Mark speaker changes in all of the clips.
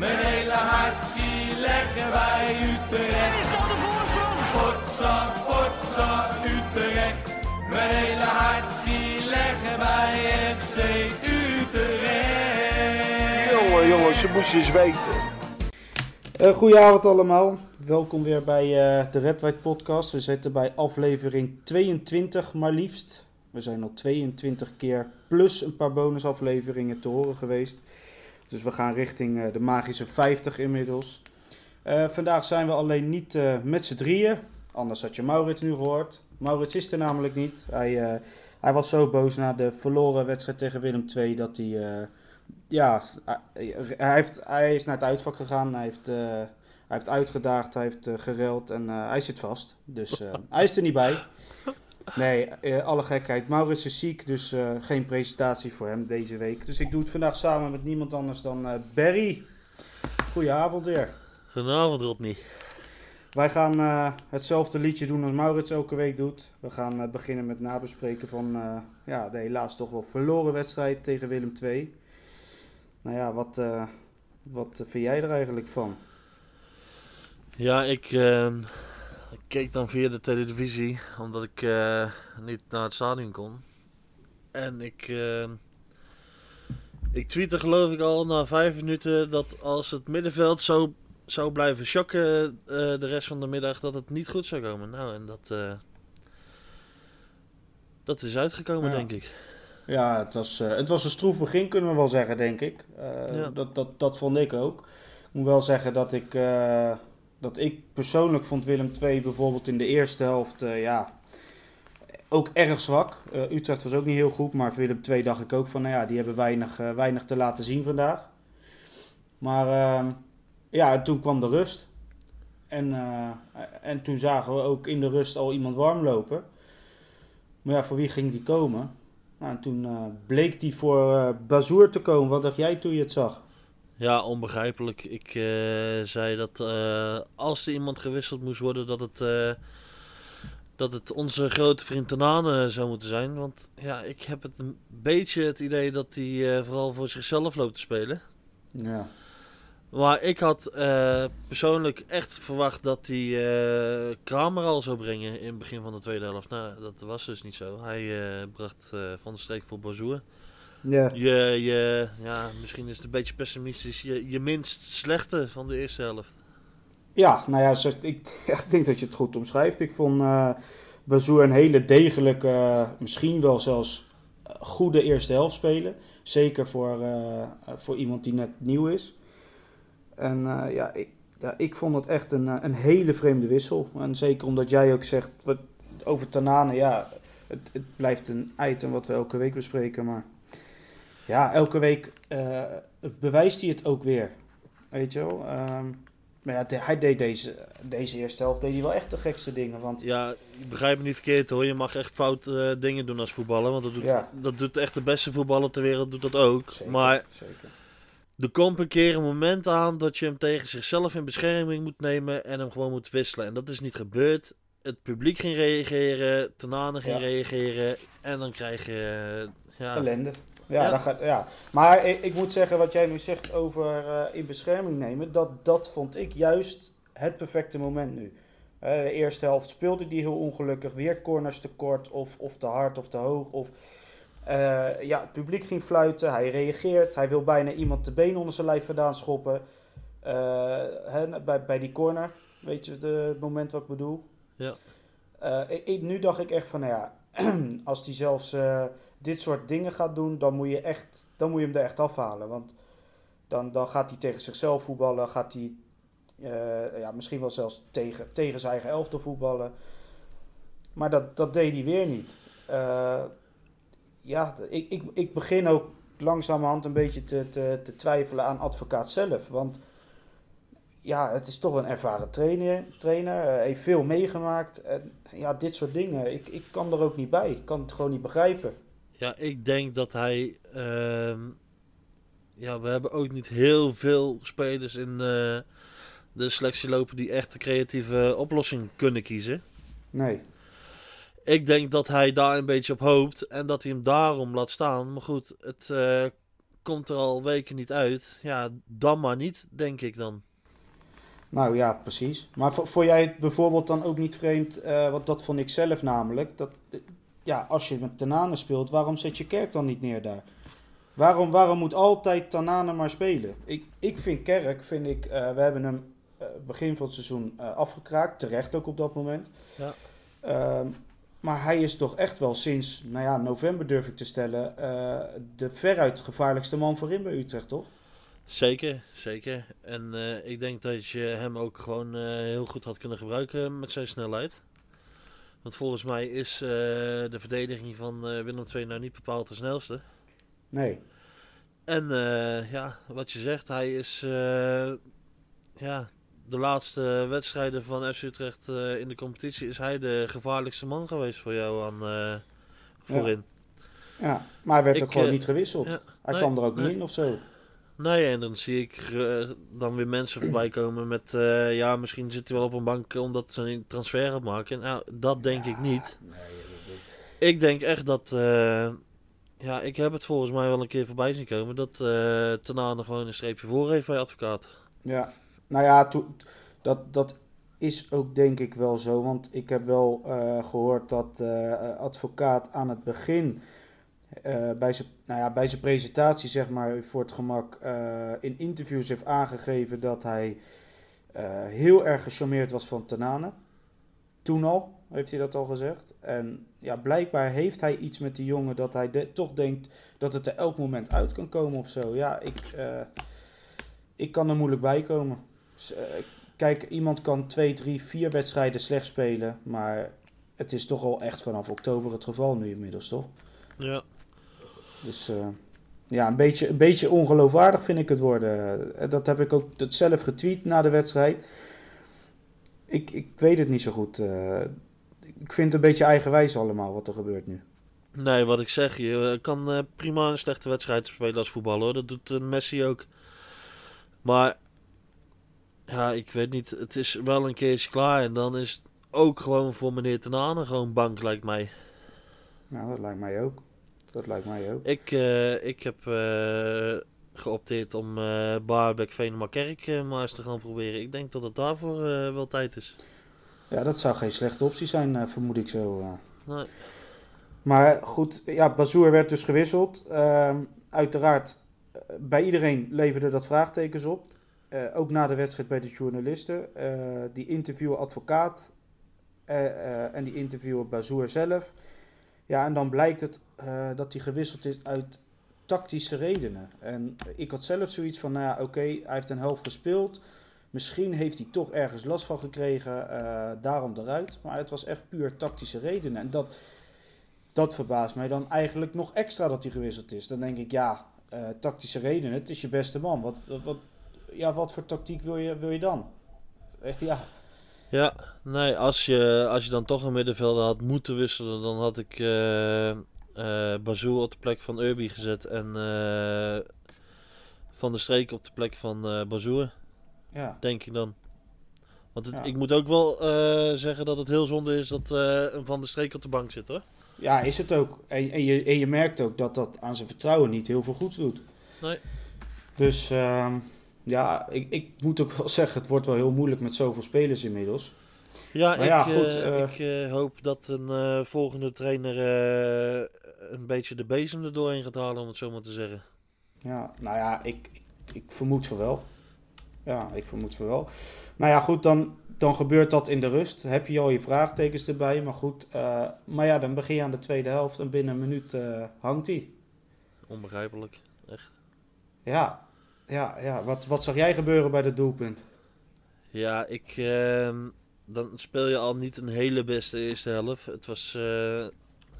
Speaker 1: Mijn hele hart zie leggen wij Utrecht.
Speaker 2: Is dat de voorsprong?
Speaker 1: Potsa, potsa, Utrecht. Mijn hele hart zie leggen wij FC Utrecht.
Speaker 3: Jongen, jongens, ze moesten eens weten.
Speaker 4: Uh, goedenavond allemaal. Welkom weer bij uh, de Red White Podcast. We zitten bij aflevering 22, maar liefst. We zijn al 22 keer plus een paar bonusafleveringen te horen geweest. Dus we gaan richting uh, de magische 50 inmiddels. vandaag zijn we alleen niet met z'n drieën. Anders had je Maurits nu gehoord. Maurits is er namelijk niet. Hij, hij was zo boos na de verloren wedstrijd tegen Willem II dat hij ja, hij, heeft, hij is naar het uitvak gegaan. Hij heeft, hij heeft uitgedaagd, hij heeft gereld en hij zit vast. Dus hij is er niet bij. Nee, alle gekheid. Maurits is ziek, dus geen presentatie voor hem deze week. Dus ik doe het vandaag samen met niemand anders dan Barry. Goedenavond weer.
Speaker 5: Goedenavond Rodney.
Speaker 4: Wij gaan hetzelfde liedje doen als Maurits elke week doet. We gaan beginnen met nabespreken van ja, de helaas toch wel verloren wedstrijd tegen Willem II. Nou ja, wat, uh, wat vind jij er eigenlijk van?
Speaker 5: Ja, ik, uh, ik keek dan via de televisie, omdat ik uh, niet naar het stadion kon. En ik, ehm, ik tweette geloof ik al na vijf minuten dat als het middenveld zo zou blijven shocken eh, de rest van de middag, dat het niet goed zou komen. Nou, en dat, dat is uitgekomen, denk ik.
Speaker 4: Ja, het was, uh, het was een stroef begin, kunnen we wel zeggen, denk ik. Uh, dat, dat, dat vond ik ook. Ik moet wel zeggen dat ik, uh, dat ik persoonlijk vond Willem II bijvoorbeeld in de eerste helft, ja, ook erg zwak. Utrecht was ook niet heel goed, maar Willem II dacht ik ook van, nou ja, die hebben weinig, weinig te laten zien vandaag. Maar ehm, ja, toen kwam de rust. En, en toen zagen we ook in de rust al iemand warm lopen. Maar ja, voor wie ging die komen? Nou, en toen bleek die voor Bazoer te komen. Wat dacht jij toen je het zag?
Speaker 5: Ja, onbegrijpelijk. Ik uh, zei dat als er iemand gewisseld moest worden, dat het, dat het onze grote vriend Tanane zou moeten zijn. Want ja, ik heb het een beetje het idee dat hij vooral voor zichzelf loopt te spelen.
Speaker 4: Ja.
Speaker 5: Maar ik had persoonlijk echt verwacht dat hij Kramer al zou brengen in het begin van de tweede helft. Nou, dat was dus niet zo. Hij bracht Van de Streek voor Bazoer.
Speaker 4: Ja.
Speaker 5: Je, je, ja, misschien is het een beetje pessimistisch. Je, je minst slechte van de eerste helft.
Speaker 4: Ja, nou ja, ik, ik denk dat je het goed omschrijft. Ik vond uh, Bazoer een hele degelijke, misschien wel zelfs goede eerste helft spelen. Zeker voor, voor iemand die net nieuw is. En uh, ja, ik, ja, ik vond het echt een, een hele vreemde wissel. En zeker omdat jij ook zegt wat, over Tanane, ja, het, het blijft een item wat we elke week bespreken. Maar ja, elke week uh, bewijst hij het ook weer. Weet je wel? Um, maar ja, hij deed deze, deze eerste helft deed hij wel echt de gekste dingen. Want...
Speaker 5: Ja, begrijp me niet verkeerd hoor. Je mag echt foute uh, dingen doen als voetballer. Want dat doet,
Speaker 4: ja.
Speaker 5: dat doet echt de beste voetballer ter wereld doet dat ook.
Speaker 4: Zeker,
Speaker 5: maar
Speaker 4: zeker.
Speaker 5: Er komt een keer een moment aan dat je hem tegen zichzelf in bescherming moet nemen en hem gewoon moet wisselen. En dat is niet gebeurd. Het publiek ging reageren, Tanane ging
Speaker 4: Ja.
Speaker 5: reageren en dan krijg je... eh, ja,
Speaker 4: Ellende. Ja. Dat gaat, ja. maar ik, ik moet zeggen, wat jij nu zegt over eh, in bescherming nemen, dat, dat vond ik juist het perfecte moment nu. Eh, de eerste helft speelde die heel ongelukkig, weer corners te kort of, of te hard of te hoog. Of, eh, ja, het publiek ging fluiten, hij reageert, hij wil bijna iemand de benen onder zijn lijf vandaan schoppen. Hè, bij, bij die corner, weet je de- het moment wat ik bedoel?
Speaker 5: Ja.
Speaker 4: Ik- nu dacht ik echt van, nou ja, als hij zelfs dit soort dingen gaat doen, dan moet je, echt, dan moet je hem er echt afhalen. Want dan, dan gaat hij tegen zichzelf voetballen, gaat hij eh, ja, misschien wel zelfs tegen, tegen zijn eigen elftal voetballen. Maar dat, dat deed hij weer niet. Eh, ja, ik, ik, ik begin ook langzamerhand een beetje te, te, te twijfelen aan advocaat zelf. Want ja, het is toch een ervaren trainer. trainer eh, heeft veel meegemaakt. Ja, dit soort dingen. Ik, ik kan er ook niet bij. Ik kan het gewoon niet begrijpen.
Speaker 5: Ja, ik denk dat hij. ehm, ja, we hebben ook niet heel veel spelers in eh, de selectie lopen die echt een creatieve oplossing kunnen kiezen.
Speaker 4: Nee.
Speaker 5: Ik denk dat hij daar een beetje op hoopt en dat hij hem daarom laat staan. Maar goed, het eh, komt er al weken niet uit. Ja, dan maar niet, denk ik dan.
Speaker 4: Nou ja, precies. Maar vo- vond jij het bijvoorbeeld dan ook niet vreemd, eh, want dat vond ik zelf namelijk, dat ja, als je met Tanane speelt, waarom zet je Kerk dan niet neer daar? Waarom, waarom moet altijd Tanane maar spelen? Ik, ik vind Kerk, vind ik, eh, we hebben hem eh, begin van het seizoen eh, afgekraakt, terecht ook op dat moment.
Speaker 5: Ja.
Speaker 4: Ehm, maar hij is toch echt wel sinds, nou ja, november durf ik te stellen, eh, de veruit gevaarlijkste man voorin bij Utrecht, toch?
Speaker 5: Zeker, zeker. En eh, ik denk dat je hem ook gewoon eh, heel goed had kunnen gebruiken met zijn snelheid. Want volgens mij is eh, de verdediging van eh, Willem II nou niet bepaald de snelste.
Speaker 4: Nee.
Speaker 5: En eh, ja, wat je zegt, hij is ja, de laatste wedstrijden van FC Utrecht in de competitie is hij de gevaarlijkste man geweest voor jou aan voorin.
Speaker 4: Ja, maar hij werd
Speaker 5: Ik,
Speaker 4: ook gewoon niet gewisseld.
Speaker 5: ja,
Speaker 4: hij
Speaker 5: nee,
Speaker 4: kwam er ook
Speaker 5: nee.
Speaker 4: niet in of zo.
Speaker 5: Nee, en dan zie ik eh, dan weer mensen voorbij komen met... eh, ja, misschien zit hij wel op een bank omdat ze een transfer gaat maken. Nou, dat denk ik niet. Ik denk echt dat... eh, ja, ik heb het volgens mij wel een keer voorbij zien komen... dat eh Tanane gewoon een streepje voor heeft bij advocaat.
Speaker 4: Ja, nou ja, dat, dat is ook denk ik wel zo. Want ik heb wel eh, gehoord dat advocaat aan het begin eh, bij zijn nou ja, bij zijn presentatie, zeg maar, voor het gemak, eh, in interviews heeft aangegeven dat hij eh, heel erg gecharmeerd was van Tanane. Toen al, heeft hij dat al gezegd. En ja, blijkbaar heeft hij iets met die jongen dat hij toch denkt dat het er elk moment uit kan komen of zo. Ja, ik, ik kan er moeilijk bij komen. Kijk, iemand kan twee, drie, vier wedstrijden slecht spelen, maar het is toch al echt vanaf oktober het geval nu inmiddels, toch?
Speaker 5: Ja,
Speaker 4: Dus eh, ja, een beetje, een beetje ongeloofwaardig vind ik het worden. Eh, Dat heb ik ook dat zelf getweet na de wedstrijd. Ik, ik weet het niet zo goed. eh. ik vind het een beetje eigenwijs allemaal wat er gebeurt nu.
Speaker 5: nee, wat ik zeg, je kan prima een slechte wedstrijd spelen als voetballer. hoor. Dat doet Messi ook. Maar, ja, ik weet niet. Het is wel een keertje klaar. En dan is het ook gewoon voor meneer Tenane gewoon bank, lijkt mij.
Speaker 4: Nou, dat lijkt mij ook. Dat lijkt mij ook.
Speaker 5: Ik, eh, ik heb eh, geopteerd om eh Baarbek Venema Kerk maar eens te gaan proberen. Ik denk dat het daarvoor wel tijd is.
Speaker 4: Ja, dat zou geen slechte optie zijn, vermoed ik zo.
Speaker 5: Nee.
Speaker 4: Maar goed, ja, Bazoer werd dus gewisseld. Ehm, uiteraard, bij iedereen leverde dat vraagtekens op. Ook na de wedstrijd bij de journalisten. Die interviewen advocaat en die interviewen Bazoer zelf. Ja, en dan blijkt het eh, dat hij gewisseld is uit tactische redenen. En ik had zelf zoiets van, nou ja, oké, hij heeft een helft gespeeld. Misschien heeft hij toch ergens last van gekregen, eh, daarom eruit. Maar het was echt puur tactische redenen. En dat, dat verbaast mij dan eigenlijk nog extra dat hij gewisseld is. Dan denk ik, ja, eh, tactische redenen, het is je beste man. Wat, wat, ja, wat voor tactiek wil je, wil je dan? Ja,
Speaker 5: Ja, nee, als je, als je dan toch een middenvelder had moeten wisselen, dan had ik eh Bazoer op de plek van Urbi gezet en eh, Van de Streek op de plek van eh Bazoer,
Speaker 4: ja.
Speaker 5: denk ik dan. Want het-
Speaker 4: Ja.
Speaker 5: ik moet ook wel zeggen dat het heel zonde is dat een Van de Streek op de bank zit hoor.
Speaker 4: ja, is het ook. En, en, je, en je merkt ook dat dat aan zijn vertrouwen niet heel veel goeds doet.
Speaker 5: Nee.
Speaker 4: Dus ehm, ja, ik, ik moet ook wel zeggen, het wordt wel heel moeilijk met zoveel spelers inmiddels.
Speaker 5: Ja,
Speaker 4: Maar
Speaker 5: ik,
Speaker 4: ja,
Speaker 5: eh,
Speaker 4: goed, eh,
Speaker 5: ik eh, hoop dat een volgende trainer een beetje de bezem er doorheen gaat halen, om het zo maar te zeggen.
Speaker 4: Ja, nou ja, ik, ik, ik vermoed van wel. Ja, ik vermoed van wel. Nou ja, goed, dan, dan gebeurt dat in de rust. Heb je al je vraagtekens erbij, maar goed. maar ja, dan begin je aan de tweede helft en binnen een minuut hangt hij.
Speaker 5: Onbegrijpelijk, echt.
Speaker 4: Ja, ja, ja. Wat, wat zag jij gebeuren bij dat doelpunt?
Speaker 5: Ja, ik, ehm, dan speel je al niet een hele beste eerste helft. Het was, eh,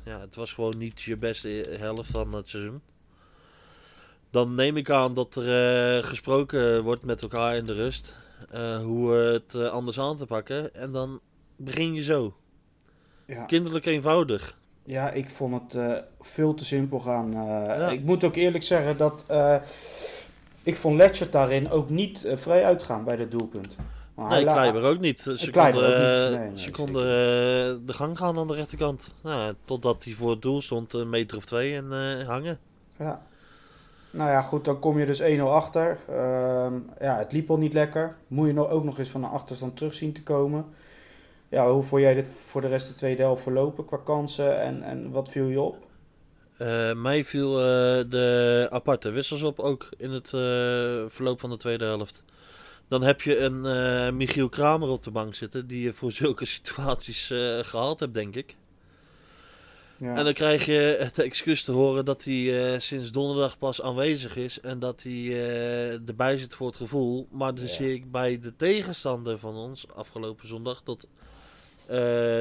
Speaker 5: ja, het was gewoon niet je beste e- helft van het seizoen. Dan neem ik aan dat er eh, gesproken wordt met elkaar in de rust. eh, hoe het anders aan te pakken. En dan begin je zo.
Speaker 4: Ja,
Speaker 5: Kinderlijk eenvoudig.
Speaker 4: ja ik vond het veel te simpel gaan.
Speaker 5: Ja.
Speaker 4: Ik moet ook eerlijk zeggen dat ik vond Letchert daarin ook niet eh, vrij uitgaan bij dat doelpunt. Maar hij
Speaker 5: Nee, Kleiber ook niet. Ze konden,
Speaker 4: ook niet.
Speaker 5: eh,
Speaker 4: Nee, nee,
Speaker 5: ze konden eh, de gang gaan aan de rechterkant. Nou, totdat hij voor het doel stond, een meter of twee en hangen.
Speaker 4: Ja. Nou ja, goed, dan kom je dus 1-0 achter. Ehm, ja, het liep al niet lekker. Moet je nou ook nog eens van een achterstand terug zien te komen. Ja, hoe vond jij dit voor de rest de tweede helft verlopen qua kansen en, en wat viel je op?
Speaker 5: Eh, mij viel eh, de aparte wissels op, ook in het eh, verloop van de tweede helft. Dan heb je een eh, Michiel Kramer op de bank zitten, die je voor zulke situaties eh, gehaald hebt, denk ik.
Speaker 4: Ja.
Speaker 5: En dan krijg je het excuus te horen dat hij eh, sinds donderdag pas aanwezig is en dat hij eh, erbij zit voor het gevoel. Maar dan
Speaker 4: Ja.
Speaker 5: zie ik bij de tegenstander van ons afgelopen zondag dat eh,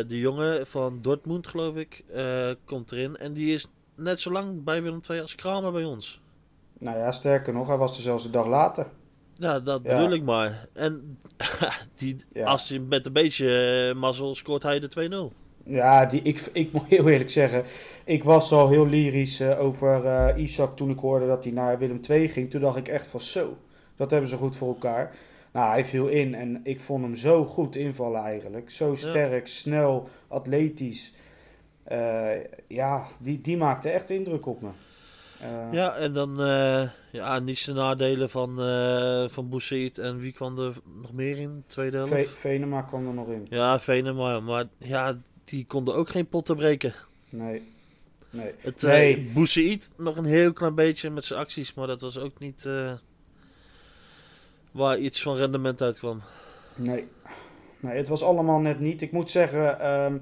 Speaker 5: de jongen van Dortmund, geloof ik, eh, komt erin. En die is net zo lang bij Willem II als Kramer bij ons.
Speaker 4: Nou ja, sterker nog, hij was er zelfs een dag later.
Speaker 5: Ja, dat
Speaker 4: Ja.
Speaker 5: bedoel ik maar. En die,
Speaker 4: Ja.
Speaker 5: als hij met een beetje eh, mazzel scoort hij de 2-0.
Speaker 4: Ja, die, ik, ik moet heel eerlijk zeggen, ik was al heel lyrisch eh, over eh, Isaac toen ik hoorde dat hij naar Willem II ging. Toen dacht ik echt van zo, dat hebben ze goed voor elkaar. Nou, hij viel in en ik vond hem zo goed invallen eigenlijk. Zo sterk, snel, atletisch. Eh, ja, die, die maakte echt indruk op me. Eh,
Speaker 5: Ja, en dan eh, ja, niet de nadelen van, eh van. En wie kwam er nog meer in de tweede helft?
Speaker 4: Ve- Venema kwam er nog in.
Speaker 5: Ja, Venema. Maar ja, die konden ook geen potten breken.
Speaker 4: Nee, nee.
Speaker 5: Het
Speaker 4: Nee.
Speaker 5: nog een heel klein beetje met zijn acties. Maar dat was ook niet waar iets van rendement uit kwam.
Speaker 4: Nee. nee, het was allemaal net niet. Ik moet zeggen, ehm,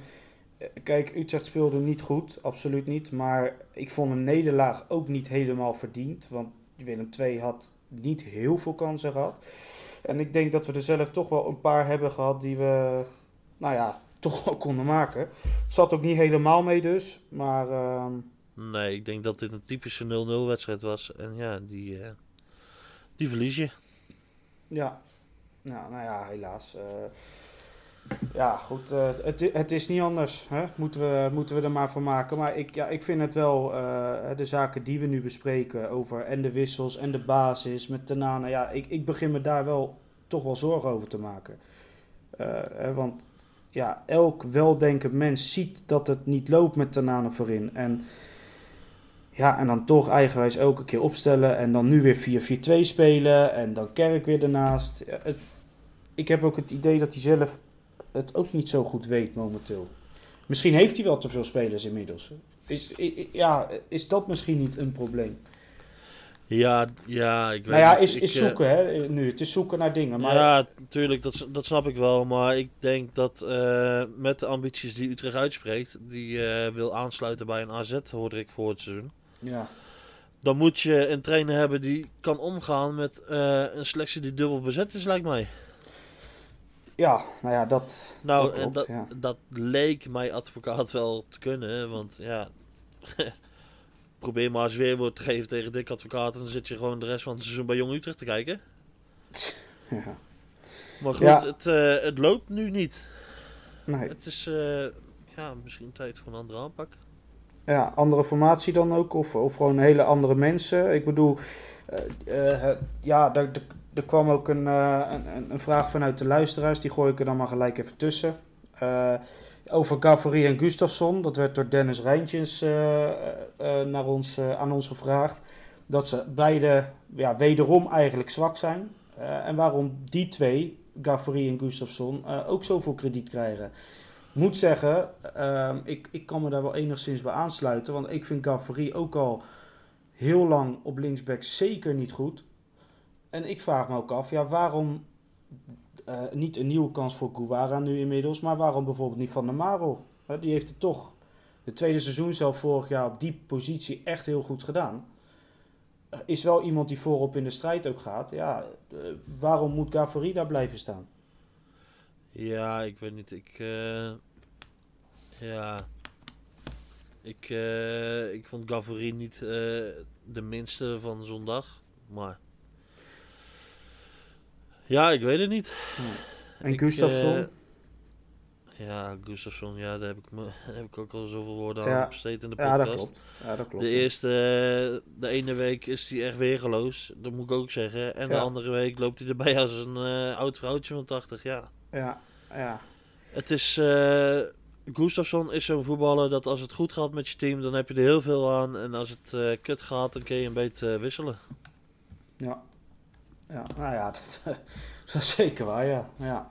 Speaker 4: kijk, Utrecht speelde niet goed, absoluut niet. Maar ik vond een nederlaag ook niet helemaal verdiend. Want Willem II had niet heel veel kansen gehad. En ik denk dat we er zelf toch wel een paar hebben gehad die we, nou ja, toch wel konden maken. Het zat ook niet helemaal mee dus, maar... ehm,
Speaker 5: Nee, ik denk dat dit een typische 0-0 wedstrijd was. En ja, die, eh, die verlies je.
Speaker 4: Ja, nou, nou ja, helaas. eh. Ja, goed. eh, het, het is niet anders. Hè? Moeten, we, moeten we er maar van maken. Maar ik, ja, ik vind het wel, eh, de zaken die we nu bespreken over en de wissels en de basis met Tanana. Ja, ik, ik begin me daar wel toch wel zorgen over te maken. Eh, hè, want ja, elk weldenkend mens ziet dat het niet loopt met Tanana voorin. En ja, en dan toch eigenwijs elke keer opstellen. En dan nu weer 4-4-2 spelen. En dan Kerk weer ernaast. Het, ik heb ook het idee dat hij zelf het ook niet zo goed weet momenteel. Misschien heeft hij wel te veel spelers inmiddels. Is, ja, is dat misschien niet een probleem?
Speaker 5: Ja, ja, ik weet
Speaker 4: nou ja, is,
Speaker 5: Ik,
Speaker 4: is
Speaker 5: eh,
Speaker 4: zoeken hè, nu. Het is zoeken naar dingen. Maar
Speaker 5: Ja, natuurlijk, dat, dat snap ik wel. Maar ik denk dat eh, met de ambities die Utrecht uitspreekt, die eh, wil aansluiten bij een AZ, hoorde ik voor het seizoen.
Speaker 4: ja,
Speaker 5: Dan moet je een trainer hebben die kan omgaan met een selectie die dubbel bezet is, lijkt mij.
Speaker 4: Ja, nou ja, dat,
Speaker 5: Nou,
Speaker 4: dat klopt.
Speaker 5: dat,
Speaker 4: ja.
Speaker 5: dat leek mij advocaat wel te kunnen. Want ja, probeer maar eens weerwoord te geven tegen Dick Advocaat. En dan zit je gewoon de rest van het seizoen bij Jong Utrecht te kijken.
Speaker 4: ja.
Speaker 5: Maar goed,
Speaker 4: Ja.
Speaker 5: het, eh, het loopt nu niet.
Speaker 4: Nee.
Speaker 5: Het is eh, ja, misschien tijd voor een andere aanpak.
Speaker 4: Ja, andere formatie dan ook? Of, of gewoon hele andere mensen? Ik bedoel, eh, ja, er, er, kwam ook een, eh, een, een vraag vanuit de luisteraars. Die gooi ik er dan maar gelijk even tussen. Eh, over Gavory en Gustafsson. Dat werd door Dennis Rijntjes eh, naar ons, aan ons gevraagd. Dat ze beide ja, wederom eigenlijk zwak zijn. En waarom die twee, Gavory en Gustafsson, eh, ook zoveel krediet krijgen moet zeggen, ik, ik kan me daar wel enigszins bij aansluiten. Want ik vind Gavri ook al heel lang op linksback zeker niet goed. En ik vraag me ook af, ja, waarom eh, niet een nieuwe kans voor Guevara nu inmiddels, maar waarom bijvoorbeeld niet Van der? Hè, die heeft het toch het tweede seizoen zelf vorig jaar op die positie echt heel goed gedaan. Eh, Is wel iemand die voorop in de strijd ook gaat. Ja, eh, waarom moet Gavri daar blijven staan?
Speaker 5: Ja, ik weet niet. Ik, ja, ik, ik vond Gavory niet de minste van zondag. Maar ja, ik weet het niet.
Speaker 4: En
Speaker 5: Ik,
Speaker 4: Gustafsson?
Speaker 5: eh, ja, Gustafsson, ja, daar heb ik, me, daar heb ik ook al zoveel woorden
Speaker 4: Ja.
Speaker 5: aan besteed in de
Speaker 4: ja,
Speaker 5: podcast.
Speaker 4: dat klopt. Ja, dat klopt.
Speaker 5: De eerste, eh, de ene week is hij echt weergeloos, dat moet ik ook zeggen. En de
Speaker 4: Ja.
Speaker 5: andere week loopt hij erbij als een eh, oud vrouwtje van 80, ja.
Speaker 4: Ja, ja.
Speaker 5: Het is, eh, Gustafsson is zo'n voetballer dat als het goed gaat met je team, dan heb je er heel veel aan. En als het kut gaat, dan kun je een beetje wisselen.
Speaker 4: Ja. Ja, nou ja, dat, is zeker waar, ja. ja.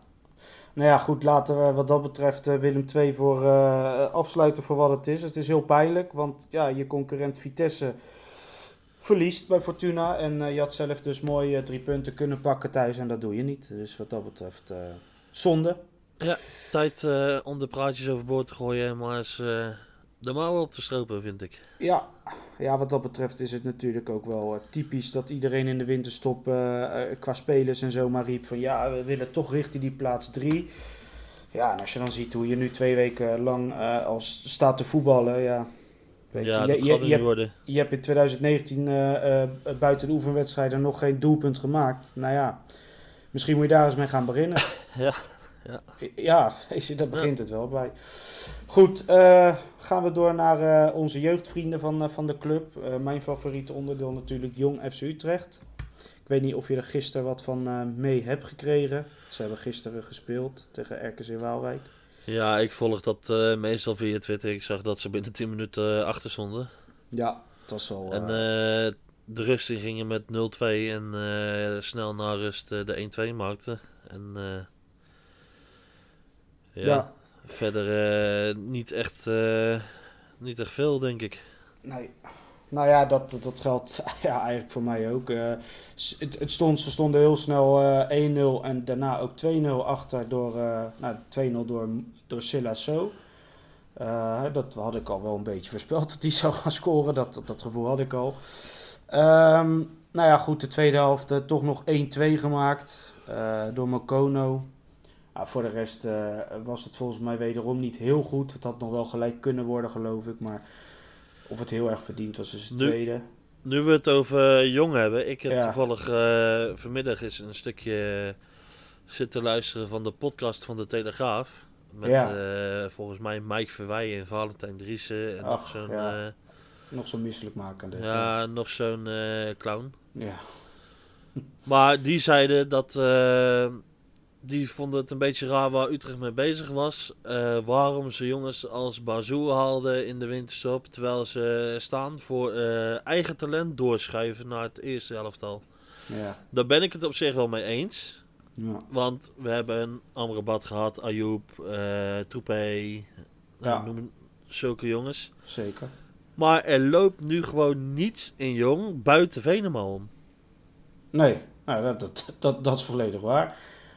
Speaker 4: Nou ja, goed, laten we wat dat betreft eh, Willem II voor eh, afsluiten voor wat het is. Het is heel pijnlijk, want ja, je concurrent Vitesse verliest bij Fortuna. En eh, je had zelf dus mooi drie punten kunnen pakken thuis en dat doe je niet. Dus wat dat betreft zonde.
Speaker 5: Tijd eh, om de praatjes overboord te gooien en maar eens de mouwen op te stropen, vind ik.
Speaker 4: Ja, ja, wat dat betreft is het natuurlijk ook wel eh, typisch dat iedereen in de winterstop eh, qua spelers en zo maar riep van ja, we willen toch richting die plaats 3. Ja, en als je dan ziet hoe je nu twee weken lang als staat te voetballen, ja. Weet
Speaker 5: ja,
Speaker 4: je,
Speaker 5: dat
Speaker 4: je,
Speaker 5: gaat
Speaker 4: je,
Speaker 5: niet
Speaker 4: hebt,
Speaker 5: worden.
Speaker 4: je hebt in 2019 eh, eh, buiten de oefenwedstrijden nog geen doelpunt gemaakt. Nou ja, misschien moet je daar eens mee gaan beginnen.
Speaker 5: Ja, ja.
Speaker 4: Ja, is- daar begint het wel bij. Goed, eh, gaan we door naar eh, onze jeugdvrienden van, eh, van de club. Eh, mijn favoriete onderdeel natuurlijk Jong FC Utrecht. Ik weet niet of je er gisteren wat van eh, mee hebt gekregen. Ze hebben gisteren gespeeld tegen RKC Waalwijk.
Speaker 5: ja, ik volg dat eh, meestal via Twitter. Ik zag dat ze binnen 10 minuten eh, achter stonden.
Speaker 4: Ja, het was al...
Speaker 5: En de rust in gingen met 0-2 en eh, snel na rust de 1-2 maakten. En eh, ja,
Speaker 4: ja.
Speaker 5: verder eh, niet, echt, eh, niet echt veel, denk ik.
Speaker 4: Nee. Nou ja, dat, dat geldt ja, eigenlijk voor mij ook. Eh, het, het stond, ze stonden heel snel eh 1-0 en daarna ook 2-0 achter door, nou, 2-0 door, door Silasso. Eh dat had ik al wel een beetje voorspeld dat die zou gaan scoren. Dat, dat, dat gevoel had ik al. Ehm, nou ja, goed, de tweede helft toch nog 1-2 gemaakt door Mokono. Voor de rest eh, was het volgens mij wederom niet heel goed. Het had nog wel gelijk kunnen worden, geloof ik. Maar of het heel erg verdiend was, is het
Speaker 5: Nu-
Speaker 4: tweede.
Speaker 5: Nu we het over Jong hebben. Ik heb
Speaker 4: Ja.
Speaker 5: toevallig eh, vanmiddag eens een stukje zitten luisteren van de podcast van de Telegraaf. Met
Speaker 4: Ja.
Speaker 5: eh, volgens mij Mike Verwij en Valentijn Driessen. En nog zo'n
Speaker 4: ja.
Speaker 5: eh,
Speaker 4: Nog zo misselijk makende.
Speaker 5: ja, nog zo'n eh, clown.
Speaker 4: ja.
Speaker 5: Maar die zeiden dat. Die vonden het een beetje raar waar Utrecht mee bezig was. Eh, waarom ze jongens als Bazou haalden in de winterstop. Terwijl ze staan voor eh, eigen talent doorschuiven naar het eerste elftal.
Speaker 4: Ja.
Speaker 5: Daar ben ik het op zich wel mee eens.
Speaker 4: ja.
Speaker 5: Want we hebben een Amrabat gehad, Ayoub, eh Toupé.
Speaker 4: Ja.
Speaker 5: Noem zulke jongens.
Speaker 4: Zeker.
Speaker 5: Maar er loopt nu gewoon niets in jong buiten Venema om.
Speaker 4: Nee, nou, dat, dat, dat, dat is volledig waar.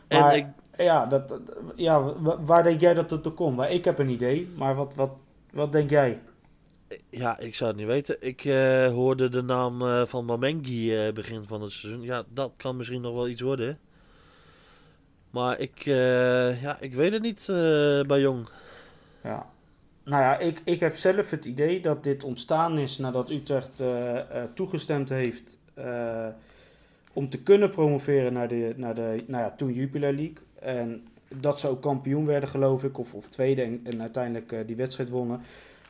Speaker 5: En
Speaker 4: Maar
Speaker 5: ik,
Speaker 4: ja, dat, ja, wa- waar denk jij dat het er komt? Ik heb een idee, maar wat, wat, wat denk jij?
Speaker 5: Ja, ik zou het niet weten. Ik eh, hoorde de naam eh, van Mamengi eh, begin van het seizoen. Ja, dat kan misschien nog wel iets worden. Maar ik, eh, ja, ik weet het niet eh, bij Jong.
Speaker 4: Ja. Nou ja, ik, ik heb zelf het idee dat dit ontstaan is nadat Utrecht toegestemd heeft eh, om te kunnen promoveren naar de, naar de nou ja, toen Jupiler League. En dat ze ook kampioen werden, geloof ik, of, of tweede en, en uiteindelijk eh, die wedstrijd wonnen.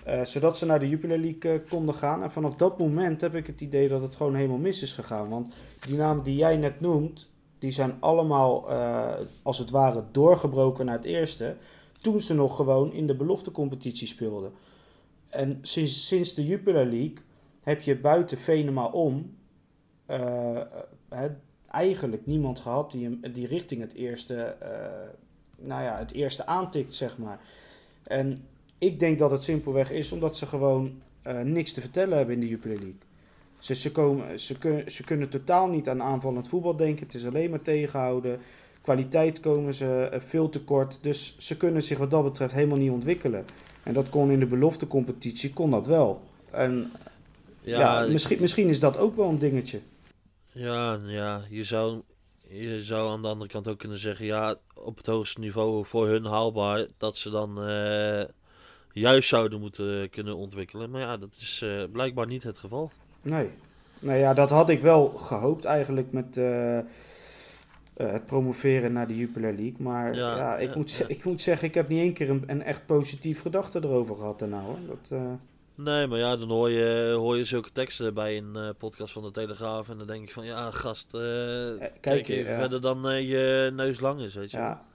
Speaker 4: Eh, zodat ze naar de Jupiler League eh, konden gaan. En vanaf dat moment heb ik het idee dat het gewoon helemaal mis is gegaan. Want die namen die jij net noemt, die zijn allemaal als het ware doorgebroken naar het eerste toen ze nog gewoon in de beloftecompetitie speelden. En sinds, sinds de Jupiler League heb je buiten Venema om hè, eigenlijk niemand gehad die, hem- die richting het eerste, eh, nou ja, het eerste aantikt, zeg maar. En ik denk dat het simpelweg is omdat ze gewoon eh, niks te vertellen hebben in de Jupiler League. Ze, ze, komen, ze, kun, ze kunnen totaal niet aan aanvallend voetbal denken. Het is alleen maar tegenhouden. Kwaliteit komen ze eh, veel tekort. Dus ze kunnen zich wat dat betreft helemaal niet ontwikkelen. En dat kon in de beloftecompetitie, kon dat wel. En ja,
Speaker 5: ik-
Speaker 4: misschien, misschien is dat ook wel een dingetje.
Speaker 5: Ja, ja je, zou, je zou aan de andere kant ook kunnen zeggen, ja, op het hoogste niveau voor hun haalbaar, dat ze dan eh, juist zouden moeten kunnen ontwikkelen. Maar ja, dat is eh, blijkbaar niet het geval.
Speaker 4: Nee. Nou ja, dat had ik wel gehoopt eigenlijk met eh, het promoveren naar de Jupiler League. Maar ja,
Speaker 5: Ja,
Speaker 4: ik,
Speaker 5: ja,
Speaker 4: moet,
Speaker 5: ja.
Speaker 4: ik moet zeggen, ik heb niet één keer een, een echt positief gedachte erover gehad daarna hoor. Dat,
Speaker 5: Nee, maar ja, dan hoor je, hoor je zulke teksten bij een eh, podcast van de Telegraaf. En dan denk ik van, ja, gast, eh, kijk
Speaker 4: kijk,
Speaker 5: even
Speaker 4: ja.
Speaker 5: verder dan eh, je neus lang is, weet je.
Speaker 4: ja.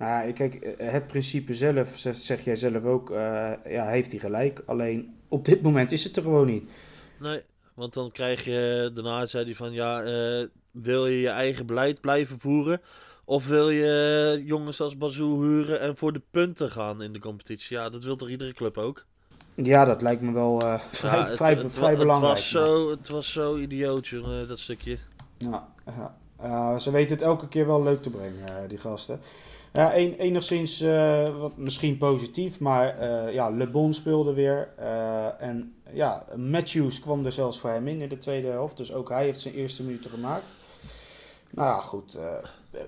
Speaker 4: Nou, kijk, eh, het principe zelf, zeg, zeg jij zelf ook, eh, ja, heeft hij gelijk. Alleen op dit moment is het er gewoon niet.
Speaker 5: Nee, want dan krijg je, daarna zei hij van ja, eh, wil je je eigen beleid blijven voeren? Of wil je jongens als Bazou huren en voor de punten gaan in de competitie? Ja, dat wil toch iedere club ook?
Speaker 4: Ja, dat lijkt me wel eh, vrij,
Speaker 5: Ja, het-
Speaker 4: vrij,
Speaker 5: het,
Speaker 4: vrij belangrijk.
Speaker 5: Het was, zo, het was zo idioot, jongen, dat stukje.
Speaker 4: Ja, ja. Ja, ze weten het elke keer wel leuk te brengen, eh, die gasten. Ja, een, enigszins eh, wat, misschien positief, maar eh, ja, Le Bon speelde weer. eh, en ja, Matthews kwam er zelfs voor hem in in de tweede helft. Dus ook hij heeft zijn eerste minuten gemaakt. Nou ja, goed. eh,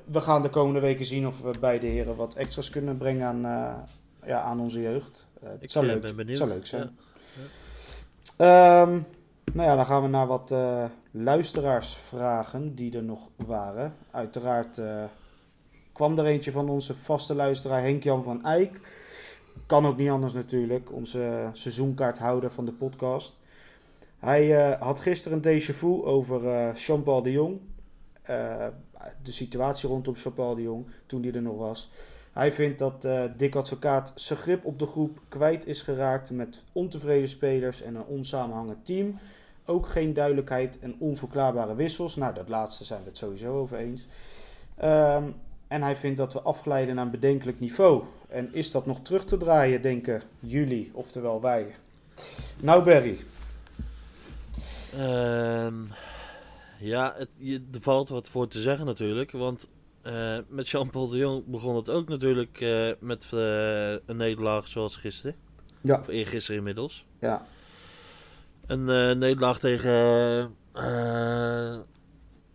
Speaker 4: we gaan de komende weken zien of we beide heren wat extra's kunnen brengen aan, eh, ja, aan onze jeugd. Eh, het
Speaker 5: Ik
Speaker 4: zou,
Speaker 5: eh,
Speaker 4: leuk,
Speaker 5: ben
Speaker 4: het
Speaker 5: benieuwd.
Speaker 4: zou leuk zijn.
Speaker 5: Ja.
Speaker 4: Ehm, nou ja, dan gaan we naar wat eh, luisteraarsvragen die er nog waren. Uiteraard kwam er eentje van onze vaste luisteraar Henk-Jan van Eyck. Kan ook niet anders natuurlijk, onze seizoenkaarthouder van de podcast. Hij had gisteren een déjà vu over eh Jean-Paul de Jong. De situatie rondom Jean-Paul de Jong, toen hij er nog was. Hij vindt dat eh Dick Advocaat zijn grip op de groep kwijt is geraakt met ontevreden spelers en een onsamenhangend team. Ook geen duidelijkheid en onverklaarbare wissels. Nou, dat laatste zijn we het sowieso over eens. Ehm, en hij vindt dat we afglijden naar een bedenkelijk niveau. En is dat nog terug te draaien, denken jullie, oftewel wij? Nou, Barry.
Speaker 5: Ehm, ja, het, je, er valt wat voor te zeggen natuurlijk. Want eh, met Jean-Paul de Jong begon het ook natuurlijk eh, met eh, een nederlaag zoals gisteren.
Speaker 4: Ja.
Speaker 5: Of eergisteren inmiddels.
Speaker 4: Ja,
Speaker 5: Een nederlaag tegen...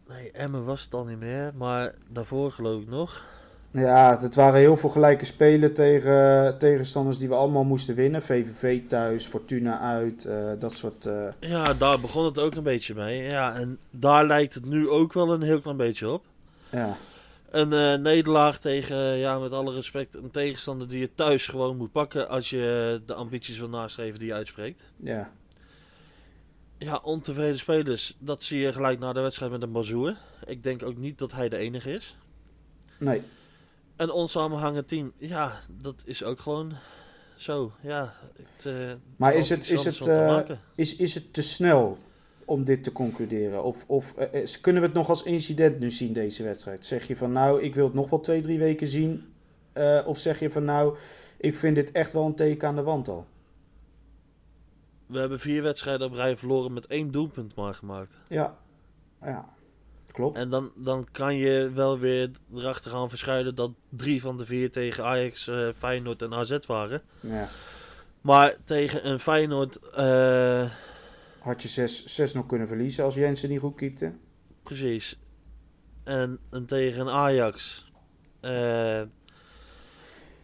Speaker 5: nee, Emmen was het al niet meer. Maar daarvoor geloof ik nog.
Speaker 4: ja het waren heel veel gelijke spelen tegen tegenstanders die we allemaal moesten winnen. VVV thuis, Fortuna uit, dat soort...
Speaker 5: Ja, daar begon het ook een beetje mee. Ja, en daar lijkt het nu ook wel een heel klein beetje op.
Speaker 4: ja.
Speaker 5: Een eh, nederlaag tegen, ja, met alle respect, een tegenstander die je thuis gewoon moet pakken als je de ambities wil nastreven die je uitspreekt.
Speaker 4: Ja,
Speaker 5: Ja, ontevreden spelers, dat zie je gelijk na de wedstrijd met een Bazoer. Ik denk ook niet dat hij de enige is.
Speaker 4: nee.
Speaker 5: Een onsamenhangend team, ja, dat is ook gewoon zo. Ja, het, eh,
Speaker 4: Maar is het, is het, eh, is, is het te snel om dit te concluderen? Of, of eh, is- kunnen we het nog als incident nu zien, deze wedstrijd? Zeg je van nou, ik wil het nog wel twee, drie weken zien? Eh, of zeg je van nou, ik vind dit echt wel een teken aan de wand al?
Speaker 5: We hebben vier wedstrijden op rij verloren met één doelpunt maar gemaakt.
Speaker 4: Ja, ja. klopt.
Speaker 5: En dan, dan kan je wel weer erachter gaan verschuilen dat drie van de vier tegen Ajax, eh, Feyenoord en AZ waren.
Speaker 4: Ja.
Speaker 5: Maar tegen een Feyenoord, eh,
Speaker 4: Had je 6 nog kunnen verliezen als Jensen niet goed keepte?
Speaker 5: precies. En, en tegen een Ajax eh,